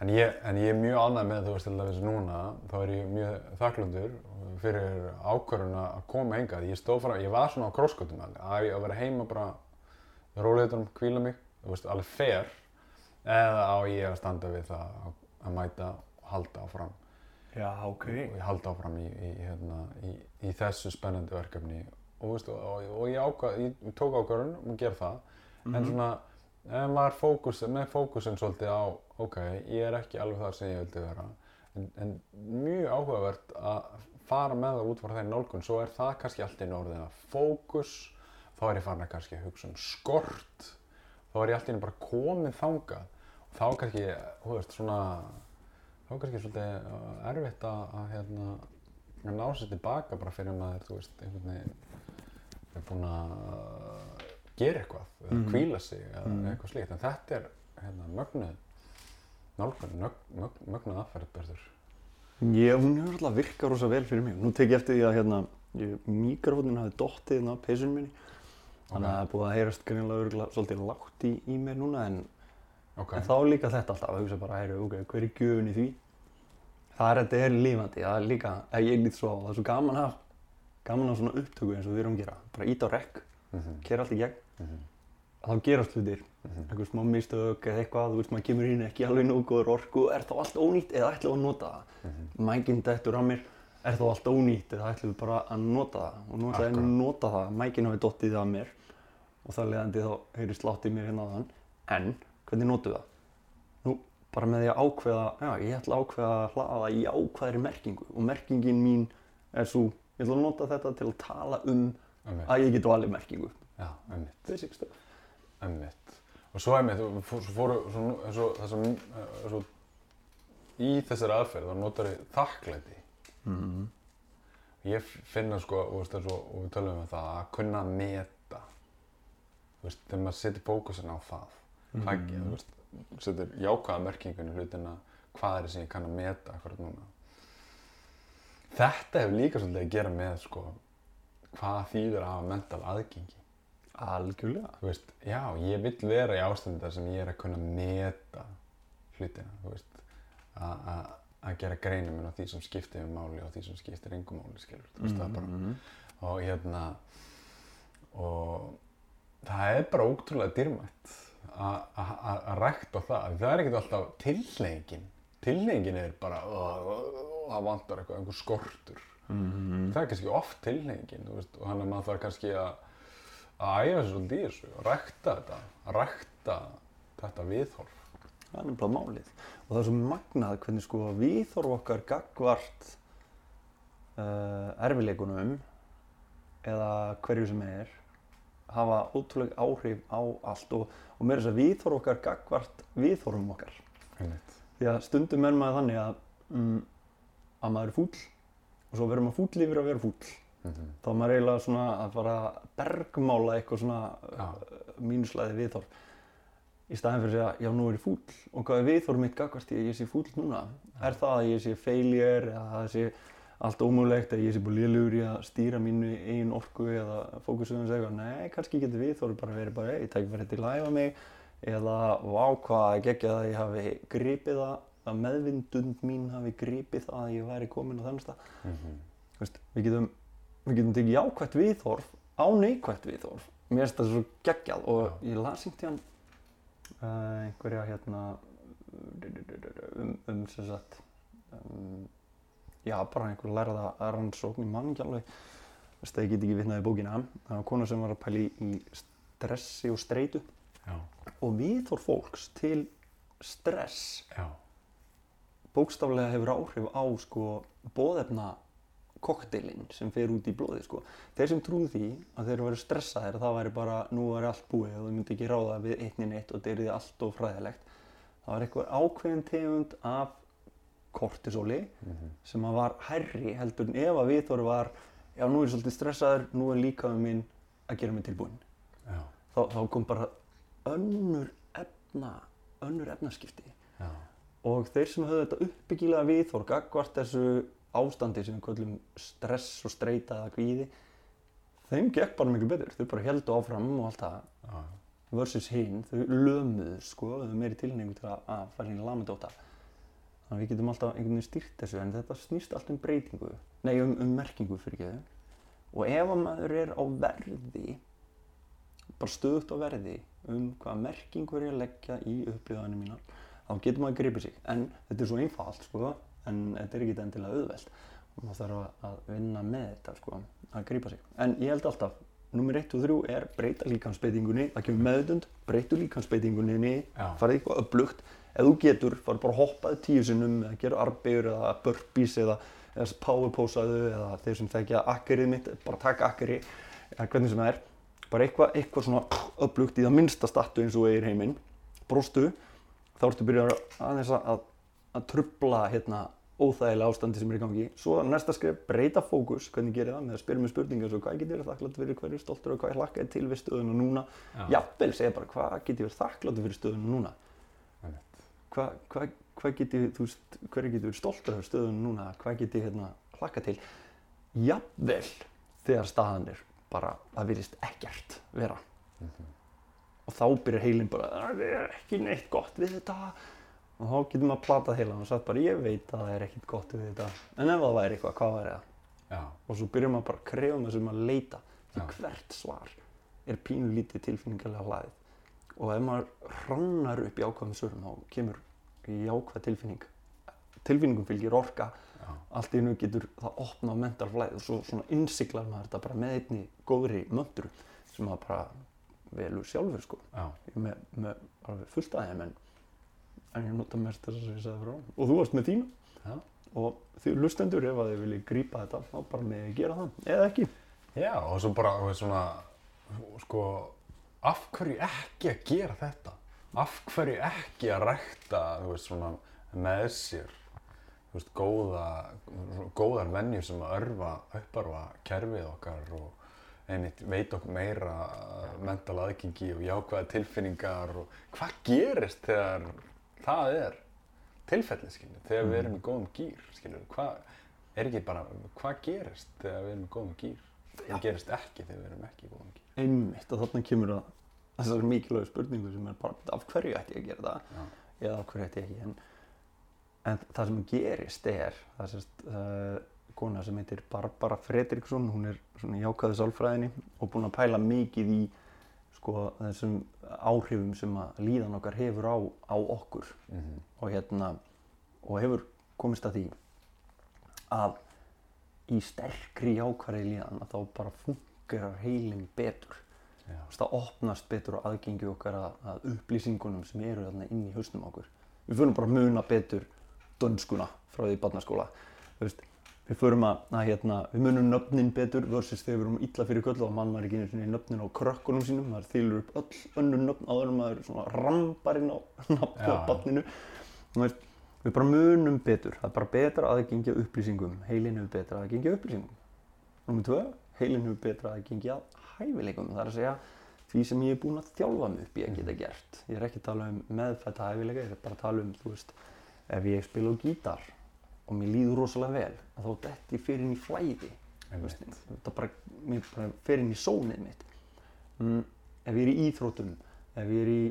En ég, en ég er mjög ánægð með, þú veist, til dæmis núna, þá er ég mjög þakklundur fyrir ákvörðun að koma hingað. Ég stóð fram, ég var svona á krossgötum alveg, að að vera heima bara, róleitunum, hvíla mig, þú veist, alveg fair. eða á ég að standa við það að, að mæta og halda áfram Já, ok. og ég halda áfram í, í, hérna, í, í þessu spennandi verkefni og, veistu, og, og ég, ákvað, ég, tók ákvörðun um að gera það Mhm. en svona en var fókus, með fókusin svolítið á ok, ég er ekki alveg þar sem ég vildi vera. En, en mjög áhugavert að fara með það út frá þeirri nálgun. Svo er það kannski allt í norðin að fókus. Þá er ég farin að kannski hugsa um skort. Þá er ég allt í einu bara komið þangað. Og þá kannski, þú veist, svona þá kannski svolítið uh, erfitt að, að hérna að ná sér tilbaka bara fyrir maður, þú veist, einhvern veginn er búinn að gera eitthvað eða Mhm. hvíla sig eða Mhm. eitthvað slíkt. En þetta er hérna mögnuð nálgun, mög, mög, mögnuð aðferð berður Ég, hún hefur alltaf virkað rosa vel fyrir mig. Nú tek ég eftir því að hérna, mikrofónin hafi dottið inn á peysunum minni. Þannig að það er búið að heyrast örgulega svolítið lágt í, í mér núna en, ok, en þá líka þetta alltaf að hugsa bara, heyru, ok, hver er gjöfun í því? Það er þetta er lífandi, það er líka, ég lít svo á, það er svo gaman að, gaman að svona upptöku eins og við erum að gera. Bara ít á rekk, mhm, kera allt í gegn, mhm, þá gerast hlutir. mhm, Eitthvað smá mistök eða eitthvað, þú veist, maður kemur inn ekki alveg góður orku, er þá allt ónýtt eða ætlum við að nota það? mhm, mækinn dettur á mér er þá allt ónýtt eða ætlum við bara að nota það? Og nú ætla ég að nota það mækinn hafi dottið af mér og það leðandi þá heyrist látt í mér hérna á þann en hvernig notum við það? Nú bara með því að ákveða já ég ætla að ákveða að hlaða í ákveðri merkingu og merkingin mín er svo ég ætla að nota þetta til að tala um að ég get valið merkingu. Já, einmitt, basic stuff einmitt og svo fór- svo fóru svo, svo, þessum, uh, svo í þessari aðferð þá notar ég þakklæti mm. Ég finna sko, og, veist, eins og, við tölum um það, að kunna að meta, þú veist, þegar maður setur fókusin á það, hvað ekki, Mhm. þú veist, setur jákvæða merkingun í hlutina, hvað er það sem ég kann að meta akkurat núna. Þetta hefur líka svolítið að gera með, sko, hvað þýður að hafa mental aðgengi. Algjörlega. Þú veist, já, ég vill vera í ástandi þar sem ég er að kunna meta hlutina, þú veist, að- gera greinum minn á því sem skiptir mig máli og því sem skiptir engum máli, skilur, þú. Veist, það er bara Mhm. og hérna og það er bara ótrúlega dýrmætt að- rækta það. Það er ekkert alltaf tilhengin tilhengin er bara "Ugh, það vantar eitthvað, einhver skortur. Mhm. það er kannski oft tilhengin þú veist, og hann er maður þarf kannski að að æfa sér svolítið í þessu rækta þetta rækta þetta viðhorf Það er nefnilega málið. Og það er svo magnað hvernig sko viðhorf okkar gagvart uh, erfileikunum eða hverju sem er hafa ótrúlega áhrif á allt og, og meira þess að viðhorf okkar gagvart viðhorfum okkar. einmitt Því að stundum er maður þannig að, um, að maður er fúll og svo verður maður fúll yfir að vera fúll. Mhm. Þá er maður eiginlega svona að fara að bergmála eitthvað svona Já. uh, mínuslæði viðhorf. Í staðin fyrir að já nú er ég fúll. Og hvað er viðhorf mitt gagvart því að ég sé fúll núna? Er það að ég sé failure eða að það sé allt ómögulegt eða ég sé bara lélugur í að stýra mínu eigin orku eða fókusum og segja, nei, kannski getur viðhorf bara verið bara, ei, tæk bara til að æfa mig. Eða, vá, hvað geggja það að ég hafi gripið það að meðvindund mín hafi gripið að ég væri komin á Mhm. Þú veist, við getum, við getum tekið jákvætt viðhorf á neikvætt viðhorf. Mér finnst það svo geggjað og Já. ég las einhvern tíðan uh, einhverja hérna um, um sem sagt um, já, bara einhver lærða rannsókn í mann ekki alveg. Veist það get ekki vitnað í bókina. Það var kona sem var að pæli í stressi og streitu. Já, og viðhorf fólks til stress já, bókstaflega hefur áhrif á sko bóðefna kokteilinn sem fer út í blóði sko. Þeir sem trúðu því að þeir eru stressaðir að það væri bara nú er allt búið og þau myndi ekki ráða við einnin eitt og þetta er því allt of fræðilegt. Það var eitthvað ákveðin tegund af kortisóli mhm, sem að var hærri heldur en ef að viðþóri var já nú er ég svolítið stressaður, nú er líka um minn að gera mig tilbúinn. já, Þá, þá kom bara önnur efna, önnur efnaskipti já, og þeir sem höfðu þetta uppbyggilega viðhorf gagvart þessu ástandi sem við köllum stress og streita eða kvíði þeim gekk bara miklu betur. Þau bara heldu áfram og allt það. Já, versus hinn, þau lömuðu sko, þau meiri tilningu til að, að fara inn í lamendóta þannig að við getum alltaf einhvern veginn stýrt þessu en þetta snýst allt um breytingu nei, um, um merkingu fyrir ekki og ef að maður er á verði bara stöðut á verði um hvaða merkingu er ég að leggja í upplýðanum mína þá getur maður gripið sig. En þetta er svo einfalt sko en þetta er ekki endilega auðvelt. Og maður þarf að- vinna með þetta sko að gripa sig. En ég held alltaf nummer 1 og 3 er breyta líkansbeitingunni það kemur meðutund, breytu líkansbeitingunni farið eitthvað upplugt ef þú getur, farið bara að hoppaði tíu sinnum eða gera arbegur eða burpees eða, eða powerposaðu eða þeir sem þekkja akkerið mitt, bara taka akkeri eða hvernig sem það er. Bara eitthvað, eitthvað svona upplugt í það minnsta statu eins og eigir heiminn. Brostu, þá ertu byrjað að, að, að trubla hérna óþægilega ástandi sem er í gangi. Svo næsta skrif, breyta fókus, hvernig gerir það? Með að spyrja með spurningar svo hvað getur verið þakklátt fyrir? Hverju stoltur og hvað ég hlakkaði til við stöðuna núna? Já. jafnvel segja bara hvað getur verið þakklátt fyrir stöðuna núna? Einmitt. hvað hva, hva geti, þú veist, hverju getur verið stoltur af stöðunum núna, hvað geti hérna hlakka til? Jafnvel þegar staðan er bara að virðist ekkert vera. Og þá byrjar heilin bara það er ekki neitt gott við þetta og þá getur maður platað heilan og sagt bara ég veit að það er ekkert gott við þetta. En ef það væri eitthvað, hvað væri það? Já, og svo byrjar maður bara að krefa með sem að leita því Já. hvert svar er pínu lítið tilfinningarlega hlaðið. Og ef maður hrannar upp í ákvæðum svörum þá kemur jákvæð tilfinning. Tilfinningum fylgir orka. Já, allt í hennu getur það opna á mental flæð og svo svona innsiklar maður þetta bara með einni góðri möndru sem maður bara velur sjálfur sko. Með, með fullt aðeim en, ég nota mest þess að ég sagði frá og þú varst með þína já. og því lustendur ef að þið viljið grípa þetta þá bara með þið gera það eða ekki Já, og svo bara, þú svona, sko, af hverju ekki að gera þetta? Af hverju ekki að rækta, þú veist, svona, með sér, þú veist, góða, góðar venjur sem að örfa, upparfa kerfið okkar og einmitt veit okkur meira mental aðgengi og jákvæða tilfinningar og hvað gerist þegar það er tilfellið, skiljið, þegar við erum í góðum gýr, skiljið, hvað, er ekki bara, hvað gerist þegar við erum í góðum gýr? Það gerist ekki þegar við erum ekki í góðum gýr. einmitt og þarna kemur að þessari mikilvægu spurningu sem er bara af hverju ætti ég að gera það? Já, eða af hverju ætti ég ekki en, en það sem gerist er það sérst uh, kona sem heitir Barbara Fredriksson hún er svona í jákvæðu sálfræðinni og búin að pæla mikið í sko þessum áhrifum sem að líðan okkar hefur á, á okkur. Mhm, og hérna og hefur komist að því að í sterkri jákværi líðan að þá bara fungerar heilin betur. Það opnast betur á aðgengi okkar að, að upplýsingunum sem eru þarna inn í hausnum okkur. Við förum bara muna betur dönskuna frá því barnaskóla. Þú veist, við förum að, að hérna, við munum nöfnin betur versus þegar við erum illa fyrir köllu og mann var ekki einu sinni nöfnin á krökkunum sínum maður þýlur upp öll önnur nöfn áður maður svona rambar inn á nafn á Já. barninu. Þú veist, við bara munum betur. Það er bara betra að upplýsingum. Heilin hefur betra að upplýsingum. Númer tvö, heilin hefur betra að hæfileikum. Það er að segja því sem ég er búinn að þjálfa mig upp í að geta gert. Ég er ekki að tala um meðfætta hæfileika ég er bara að tala um, þú veist ef ég spila á gítar og mér líður rosalega vel. Að þá detti ég fyrir inn í flæði. Veist, þetta bara, mér bara fer inn í sónið mitt. Mm, ef ég er í íþrótum ef ég er í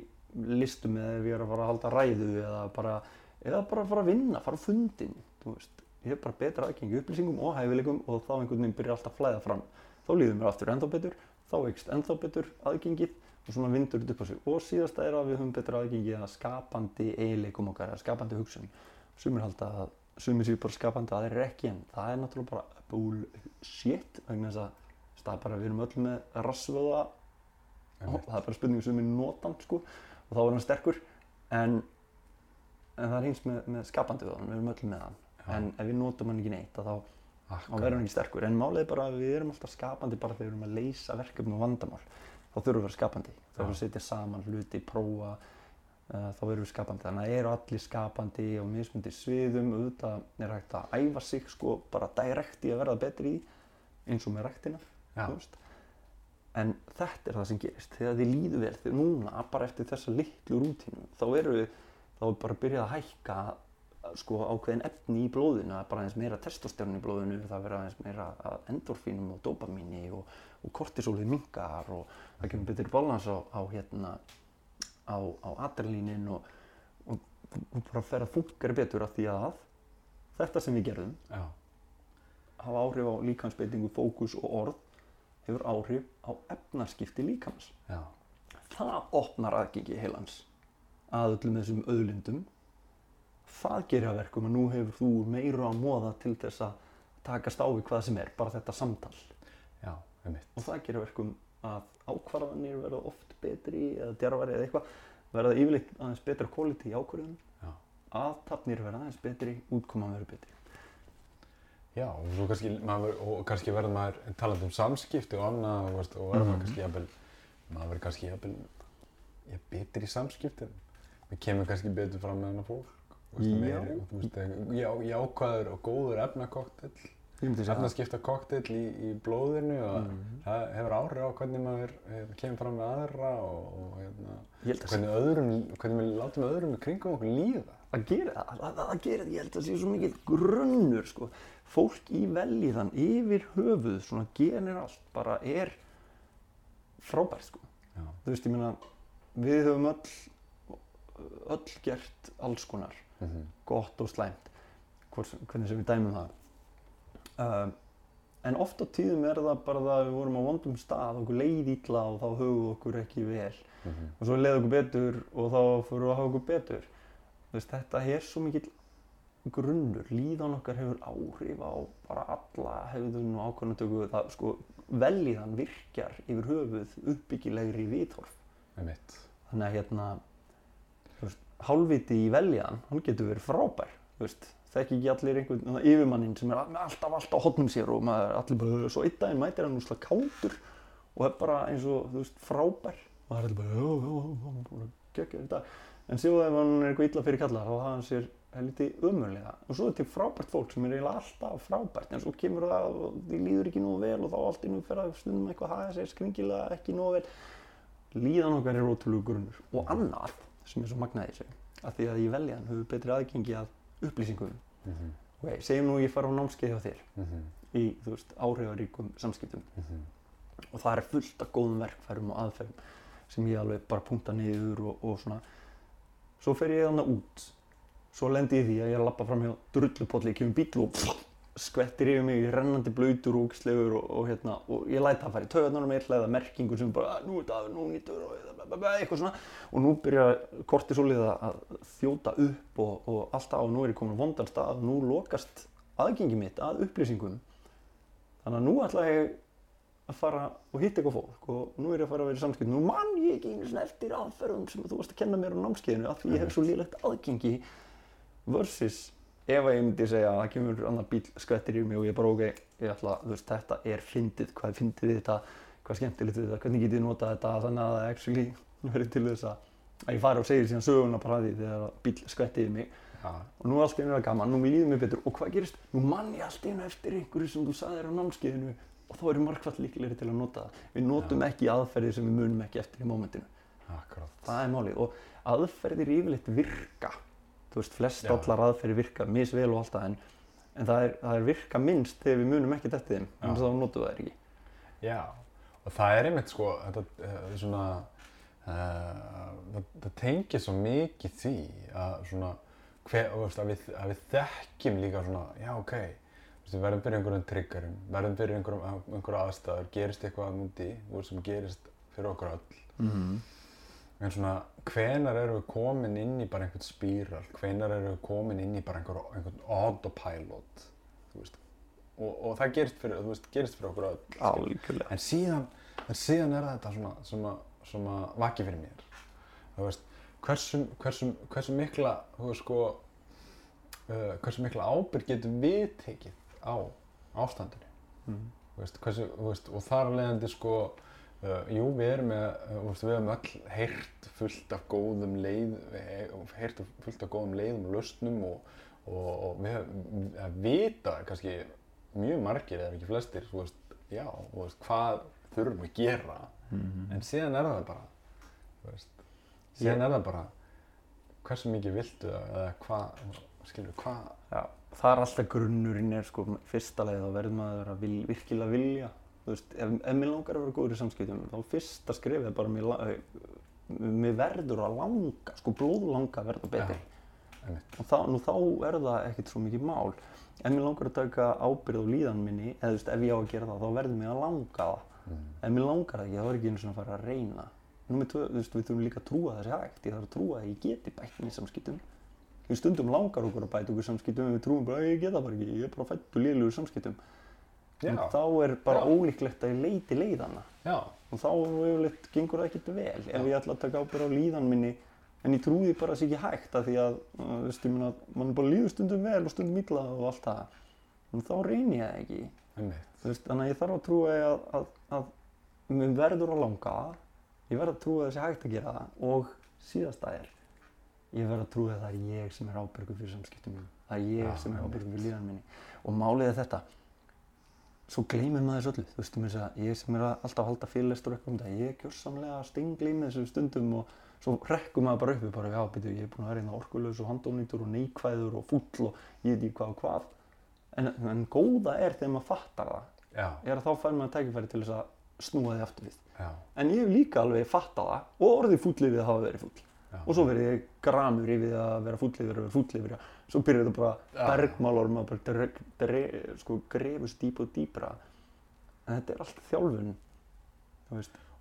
listum eða ef ég er að fara að halda ræðu eða bara, eða bara að fara að vinna, fara á fundin þú veist, ég er bara betra aðgengi upplýsingum og hæfileikum og þá einhvern veginn byrjar alltaf að flæða fram. Þá líður mér aftur ennþá betur, þá eikst ennþá betur aðgengið og svona vindur þetta upp á sig. Og síðasta er að við höfum betra aðgengi að skapandi eiginleikum okkar, að skapandi hugsun. Sumir halda að sumir séu bara skapandi aðeir ekki en það er náttúrulega bara bullshit vegna þess að það er bara við erum öll með rassvöða og það er bara spurning sem er notan sko og þá er hann sterkur en, en það er eins með, með skapandi vöðan, við erum öll með hann. Já. en ef við notum hann ekki neitt þá, verður hann ekki sterkur. En málið er bara að við erum alltaf skapandi bara þegar við erum að leysa verkefni og vandamál. Þá þurfum við að vera skapandi. Þá þurfum við að setja saman hluti, prófa þá erum við skapandi þannig að eru allir skapandi og mismundi sviðum auðvitað er hægt að æfa sig sko bara direkt í að verða betri í eins og með ræktina Já. þú veist. en þetta er það sem gerist þegar þið líður vel, þegar núna bara eftir þessa litlu rútínu þá eru við þá er bara að byrja að hækka sko ákveðin efni í blóðinu það er bara aðeins meira testosterón í blóðinu það verður aðeins meira endorfínum og dopamíni og, og kortisólið mingar og það kemur betur balans á, á hérna á, á adrenalínin og, og, og bara fer að fungera betur af því að þetta sem við gerðum Já, hafa áhrif á líkansbeitingu, fókus og orð hefur áhrif á efnarskipti líkamans. Já, það opnar aðgengi heilans að öllum þessum auðlindum. Það gerir að verkum að nú hefur þú meira að móða til þess að takast á við hvað sem er, bara þetta samtal. Já, einmitt. og það gerir að verkum að ákvarðanir verða oft betri eða djarfari eða eitthvað verða yfirleitt aðeins betra quality í ákvarðunum Já. aðtapnir verða aðeins betri, útkoman verður betri Já, og svo kannski, maður, og kannski verður maður talað um samskipti og annað og, og verður Mhm. maður kannski jafnvel, maður verður kannski jafnvel, ég betur í samskiptin. Við kemur kannski betur fram með hana fólk. Já. meiri, veist, já, jákvæður og góður efnakoktel, það efnaskipta koktel í, í blóðinu og Mhm. það hefur áhrif á hvernig maður eh, kemur fram með aðra og, og hérna, hvernig, öðrum, hvernig við látum öðrum í kringum okkur líða. það gerir það, ég held að það sé svo mikið grunnur sko, fólk í velíðan yfir höfuð, svona genir allt bara er frábært sko, Já, þú veist ég meina við höfum öll öll gert alls konar mm gott og slæmt. Hvort, hvernig sem við dæmum það um, en oft á tíðum er það bara það að við vorum á vondum stað okkur leið ítla og þá höfum okkur ekki vel. -hmm. og svo leið okkur betur og þá fyrir við að hafa okkur betur. Veist, þetta er svo mikill grunnur, líðan okkar hefur áhrif á bara alla hefðun og ákvörnutöku það sko velíðan virkjar yfir höfuð uppbyggilegri viðhorf. Þannig að hérna þú veist, hálfviti í veljan hann getur verið frábær þú veist, þekki ekki allir einhvern yfirmannin sem er all- alltaf alltaf á hotnum sér og maður er allir bara svo einn daginn mætir hann úsla kátur og er bara eins og þú veist frábær. Það er allir bara já, já, já, geggja þetta en síðan ef hann er eitthvað illa fyrir kallar þá hafa hann sér helviti umöðlega og svo er til frábært fólk sem er eiginlega alltaf frábært en svo kemur það og því líður ekki nógu vel og þá allt innum fyrir að stundum eitthvað haga sér skringilega ekki nógu vel. Líðan okkar er ótrúlega grunnur. Og annað sem er svo magnaði þessu að því að í veljan höfum við betri aðgengi að upplýsingum. Mm -hmm. ok, segjum nú ég fara á námskeið hjá þér Mm í, þú veist, áhrifaríkum samskiptum. -hmm. og það er fullt af góðum verkfærum og aðferðum sem ég alveg bara punkta niður og, og svona. Svo fer ég þannig út. Svo lendi ég í því að ég er að lappa fram hjá drullupolli, kemur bíl og pff, skvettir yfir mig rennandi blöytur og ógislegur og, og, hérna, og ég læta það fara í með eða merkingu sem bara, "Ah, nú er dagur, nú nýttur og eitthvað svona. Og nú byrja kortisólið að að þjóta upp og, og alltaf og nú er ég komin á vondan stað og nú lokast aðgengi mitt að upplýsingum þannig að nú ætla ég að fara og hitta eitthvað fólk og nú er ég að fara að vera í samskipt nú mann ég ekki einu svona eftir aðferðum sem þú varst að kenna mér á námskeiðinu af því ég hef svo lélegt aðgengi versus ef að ég myndi segja að það kemur annar bíl skvettir í mig og ég bara ok, ég ætla, þú veist, þetta er fyndið, hvað er fyndið þetta, hvað er skemmtilegt þetta, hvernig get ég notað þetta? Þannig að það actually (laughs) verið til þess að að ég fari og segir síðan söguna bara því þegar bíl skvettir í mig. Já, og nú er allt að gaman, nú líður mér betur. Og hvað gerist, nú mann ég allt einu eftir einhverju sem þú sagðir á námskeiðinu og þá eru margfall líklegri til að nota það. Við notum ekki aðferðir sem við munum ekki eftir í mómentinu, það er málið. Og aðferðir yfirleitt virka þú veist, flest allar aðferðir virka misvel og allt það en, en það, er, það er virka minnst þegar við munum ekkert eftir þeim en þá notum við það ekki. Já, og það er einmitt sko, þetta uh, svona, uh, það, það tengir svo mikið því að svona, hver, veist, að, við, að við þekkjum líka svona, já ok, við verðum fyrir einhverjum triggerum, verðum fyrir einhverjum, einhverjum aðstæður, gerist eitthvað þú veist, sem gerist fyrir okkur öll. mm En svona, hvenar erum við komin inn í bara einhvern spíral, hvenar erum við komin inn í bara einhver, einhvern autopilot, þú veist, og, og það gerist fyrir, þú veist, gerist fyrir okkur öll. algjörlega En síðan, en síðan er þetta svona sem að, sem að vaki fyrir mér. Þú veist, hversu, hversu, hversu mikla, þú veist sko, uh, hversu mikla ábyrg getum við tekið á ástandinu. mm. Þú veist, hversu, þú veist, og þar af leiðandi sko, uh, jú, við erum með, uh, við hefum öll heyrt fullt af góðum leið, heyrt fullt af góðum leiðum og lausnum og, og, og við hefum, að vita kannski mjög margir eða ekki flestir, þú veist, já, þú veist, hvað þurfum við að gera, Mm. en síðan er það bara, þú veist, síðan er það bara, hversu mikið viltu eða hvað, skilur, hvað, Já, það er alltaf grunnurinn er sko fyrsta leið þá verður maður að vil, virkilega vilja þú veist, ef, ef mér langar að vera góður í samskiptum þá fyrsta skrefið er bara mér, la- mér verður að langa sko blóðlanga að verða betri. Einmitt, og þá, nú þá er það ekkert svo mikið mál. Ef mér langar að taka ábyrð á líðan minni eða þú veist, ef ég á að gera það þá verður mér að langa það. Mm. ef mér langar það ekki, þá er ekki einu svona að fara að reyna. Númer tvö, þú veist, við þurfum líka að trúa þessi hægt. Ég þarf að trúa að ég geti bætt mér samskiptum. Við stundum langar okkur að bæta okkur samskiptum við trúum bara að ég geta bara ekki, ég er bara fættu liðlugur samskiptum. En þá er bara Já. ólíklegt að ég leiti leiðana Já. og þá yfirleitt gengur það ekkert vel ef ég ætla að taka ábyrgð á líðan minni. En ég trúi bara að það sé ekki hægt af því að, veistu, meina, mann bara líður stundum vel og stundum illa og allt það. En þá reyni ég það ekki. Veist, þannig að ég þarf að trúa að, að, að mér verður að langa ég verð að trúa að það sé hægt að gera það. Og síðasta er ég verð að trúa að það er ég sem er ábyrgur fyrir samskiptum það er ég Já, sem er ábyrgur fyrir líðan minni. Og málið er þetta svo gleymir maður þessu öllu þú veist, þess að ég sem er alltaf að halda fyrirlestur eitthvað um þetta, ég er gjörsamlega að stingleima þessum stundum og svo rekkur maður bara upp við bara, já, byrju, ég er búin að vera hérna orkulegs og handónýtur og neikvæður og fúll og ég veit ekki hvað og hvað en, en góða er þegar maður fattar það Já. er að þá fær maður tækifæri til þess að snúa því aftur við. Já. En ég hef líka alveg fattað það og orðið fúll yfir að hafa verið fúll. Já. Og svo verið ég gramur yfir því að vera fúll yfir að vera fúll yfir að svo byrjar þetta bara Já. bergmálor maður bara dre, sko, grefust dýp og dýpra. En þetta er allt þjálfun.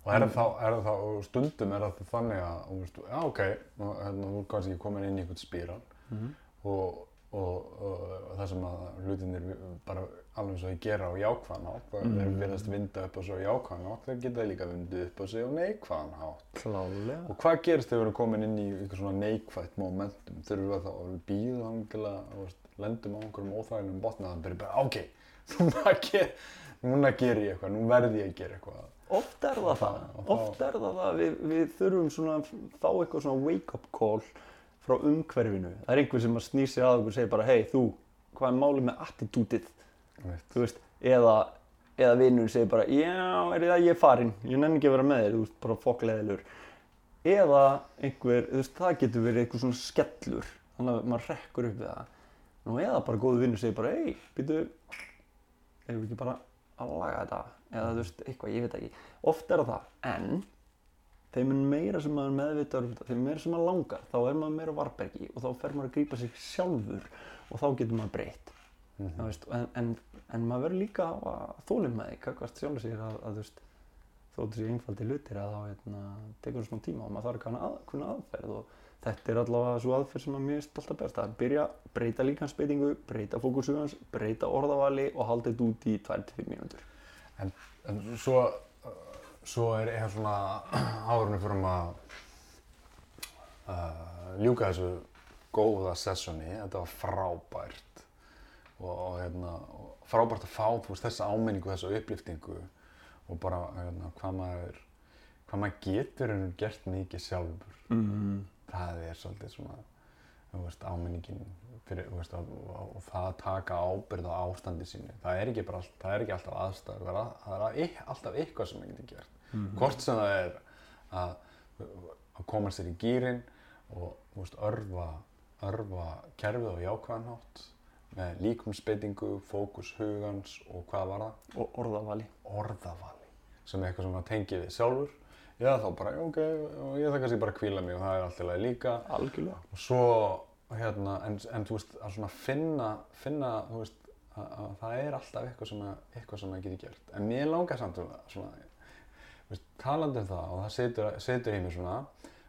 Og er það þá, það og stundum er það þannig að, veist, já ok, nú, hérna, þú kannski komin inn í einhvern spíral Mhm. og, og, og það sem að hlutinir bara alveg og ég gera á jákvæðan hátt, mm. þeir verðast vinda upp á á jákvæðan hátt, þeir geta líka vindið upp á sig á neikvæðan hátt. Klálega. Og hvað gerist þegar við erum komin inn í eitthvað svona neikvætt momentum? Þurfum við þá að býða til að, þú veist, lendum á einhverjum óþægilegum botna þannig að byrja bara, ok, (laughs) núna ger, núna ger ég eitthvað, nú verð ég að gera eitthvað. Oft er það það, Og þá- oft er það það, við, við þurfum svona að fá eitthvað svona wake-up call frá umhverfinu. Það er einhver sem að snýr sér að og segir bara, hei þú, hvað er málið með attitútið? Veist, eða, eða vinnur segir bara, já, er það ég er farinn, ég nenni ekki að vera með þér, þú veist, bara fokkleðilur. Eða einhver, þú veist, það getur verið eitthvað svona skellur, þannig að maður rekkur upp við það. Nú eða bara góðu vinnur segir bara, hei, býtu, við ekki bara að laga þetta? Eða þú veist, eitthvað, ég veit ekki. Oft er það, en þeim er meira sem maður meðvitað um þetta, þeim meira sem maður langar, þá er maður meira varbergi og þá fer maður að grípa sig sjálfur og þá getur maður breytt. Þú veist, en, en, en maður verður líka að þólinn með því, kakvart sjálfur sér að, að veist, þó þetta sé einfaldi hlutir að þá hérna, tekur smá tíma og maður þarf að kunna aðferð og þetta er allavega svo aðferð sem að mér er stolt að best að byrja, breyta líkansbeitingu, breyta fókusugans, breyta orðavali og halda þetta út í 2-5 mínútur. En, en svo, svo er eitthvað svona (clears throat) áðurinn fyrir að uh, ljúka þessu góða sessjóni, þetta var frábært og, og, hérna, frábært að fá veist, þessa áminningu, þessa upplýftingu og bara hérna, hvað maður hvað maður getur en gert mikið sjálfur. Mm. það er svolítið svona veist, áminningin fyrir, veist, og, og, og það að taka ábyrgð á ástandi sínu. Það er ekki, bara, það er ekki alltaf aðstæður það er, að, það er að, alltaf eitthvað sem maður getur gert. Hvort sem það er að, að koma sér í gýrin og örfa örfa kerfið á jákvæðan hátt með líkumsbeitingu, fókus hugans og hvað var það? Og orðavali. orðavali sem er eitthvað sem maður tengir við sjálfur já þá bara, ok, og ég það kannski bara að kvíla mig og það er allt í lagi líka Algjörlega. og svo, hérna, en, en þú veist, að svona finna, finna, þú veist, að, að það er alltaf eitthvað sem, að, eitthvað sem maður getur gert. En mér langar samt um það, svona, þú veist, talandi um það og það setur, setur í mig svona,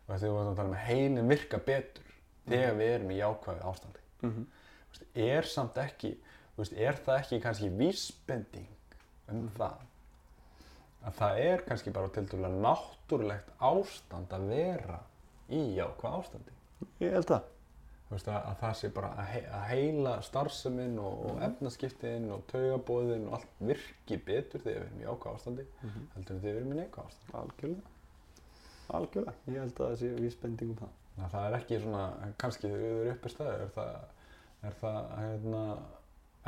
og þegar við varum að tala um að heilin virka betur þegar við erum í jákvæðu ástandi. Mm -hmm. Er samt ekki, er það ekki kannski vísbending um það að það er kannski bara til dæla náttúrulegt ástand að vera í jákvæð ástandi. Ég held. Þú veist, að, að það sé bara að, he að heila starfseminn og, og efnaskiptin og taugabóðin og allt virki betur þegar við erum í ákvæð ástandi heldur en þegar við erum í neikvæð ástandi. Algjörlega. Algjörlega. Ég held að það sé vísbending um það. Að það er ekki svona, kannski þegar við erum uppi stæði, er það, er það hérna,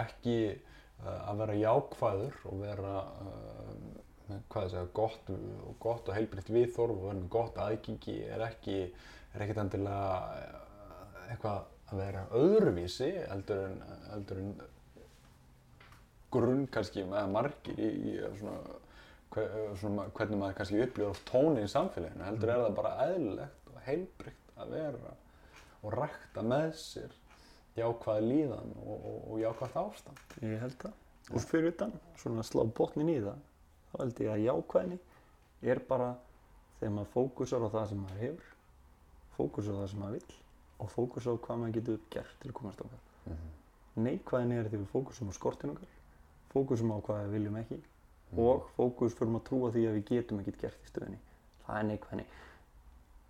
ekki uh, að vera jákvæður og vera, það segja, gott og, og heilbritt viðþorf og með gott aðgengi er ekki, er ekkert endilega uh, eitthvað að vera öðruvísi heldur en, heldur en grunn kannski með margir í, í svona, hve, svona, hvernig maður kannski upplifur oft tóni í samfélaginu, heldur er það bara eðlilegt og heilbritt að vera og rækta með sér jákvæð líðan og, og, og jákvæð ástand. Ég held það. Og fyrir utan, svona slá botnin í það, þá held ég að jákvæðni er bara þegar maður fókusar á það sem maður hefur fókusar á það sem maður vill og fókusar á hvað maður getur gert til að komast okkar Mhm. neikvæðin er þegar við fókusum á skortin okkar fókusum á hvað við viljum ekki Mhm. og fókus fyrir að trúa því að við getum ekkert gert í stöðinni það er neikvæðinni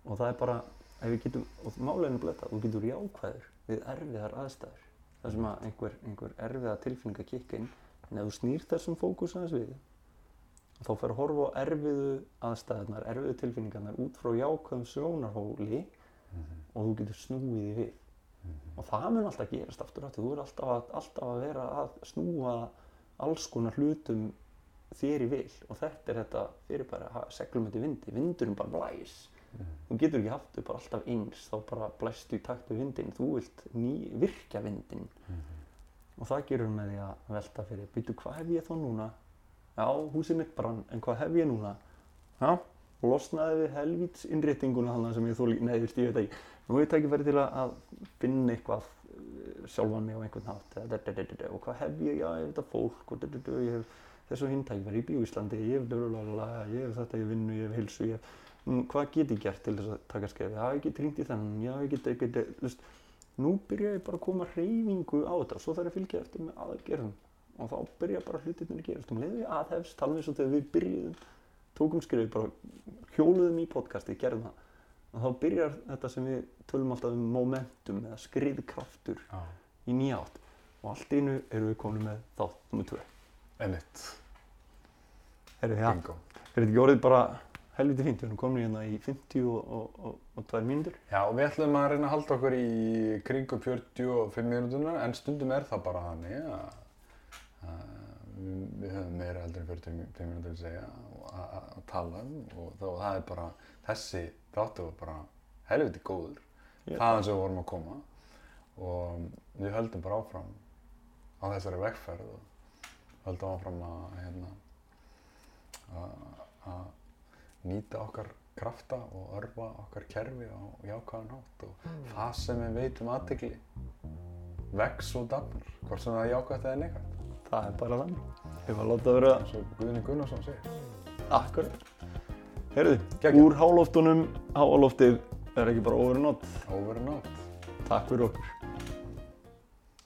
og það er bara ef við getum, og máleginu blöta þú getur jákvæður við erfiðar aðstæður. Það sem að einhver, einhver erfiða tilfinning að kikka inn en ef þú snýr þessum fókus aðeins við þá fer að horfa á erfiðu aðstæðunar, erfiðu tilfinningarnar út frá jákvæðum sjónarhóli og þú getur snúið því við. Og það mun alltaf gerast aftur aftur, þú er alltaf að, alltaf að vera að snúa alls konar hlutum þér í vil. Og þetta er þetta fyrir bara seglum þetta í vindi, vindurinn bara blæs þú getur ekki haft þau bara alltaf eins þá bara blæstu í takt við vindin þú vilt ný, virkja vindin og það gerur með því að velta fyrir byrju hvað hef ég þá núna? Já, húsið mitt brann, en hvað hef ég núna? Já, losnaði við helvíts innréttinguna þannig sem ég þóli, nei, þú veist, ég veit ekki. Nú er ég tækifæri til að- finna eitthvað eh, sjálfan mig á einhvern da, og hvað hef ég, já, ég veit að fólk og ég hef þessu hinn ég bý í Íslandi, ég hef hef þetta, ég vinnu, ég hef hilsu, ég hef mm, hvað get ég gert til þess að taka skefi, já, ég get hringt í þennan, já, ég get, get, þú veist, nú byrja ég bara að koma hreyfingu á þetta og svo þarf ég að fylgja eftir með aðgerðum. Og þá byrja bara hlutirnir að gerast. Um leiði við aðhefst, talveg eins og þegar við byrjuðum tókum skrifið, bara hjóluðum í podcasti, gerðum það. Og þá byrjar þetta sem við tölum alltaf um momentum eða skriðkraftur Já, í nýja átt. Og allt einu erum við komin með þátt nummer 2 einmitt, Herru, já, bingo. er þetta ekki orðið bara helviti fínt, við erum komin hérna í 50 og, og, og, og 2 mínútur. Já, og við ætlum að reyna að halda okkur í kringum 45 minútunar, en stundum er það bara þannig að, að við, höfum meira heldur en 45 minútur að segja og tala um og þá það er bara, þessi þáttu var bara helviti góður, Ég- þaðan sem við vorum að koma og við höldum bara áfram á þessari vegferð og höldum áfram að, hérna, að, að nýta okkar krafta og örfa okkar kerfi á jákvæðan hátt og það sem við veitum aðtegli vex og dafnar, hvort sem það er jákvæðt eða neikvægt það er bara þannig við varum að láta vera eins og Guðni Gunnarsson segir. akkurat Herðu, Geggjað. úr hálóftunum háaloftið er ekki bara overnátt Over and out. takk fyrir okkur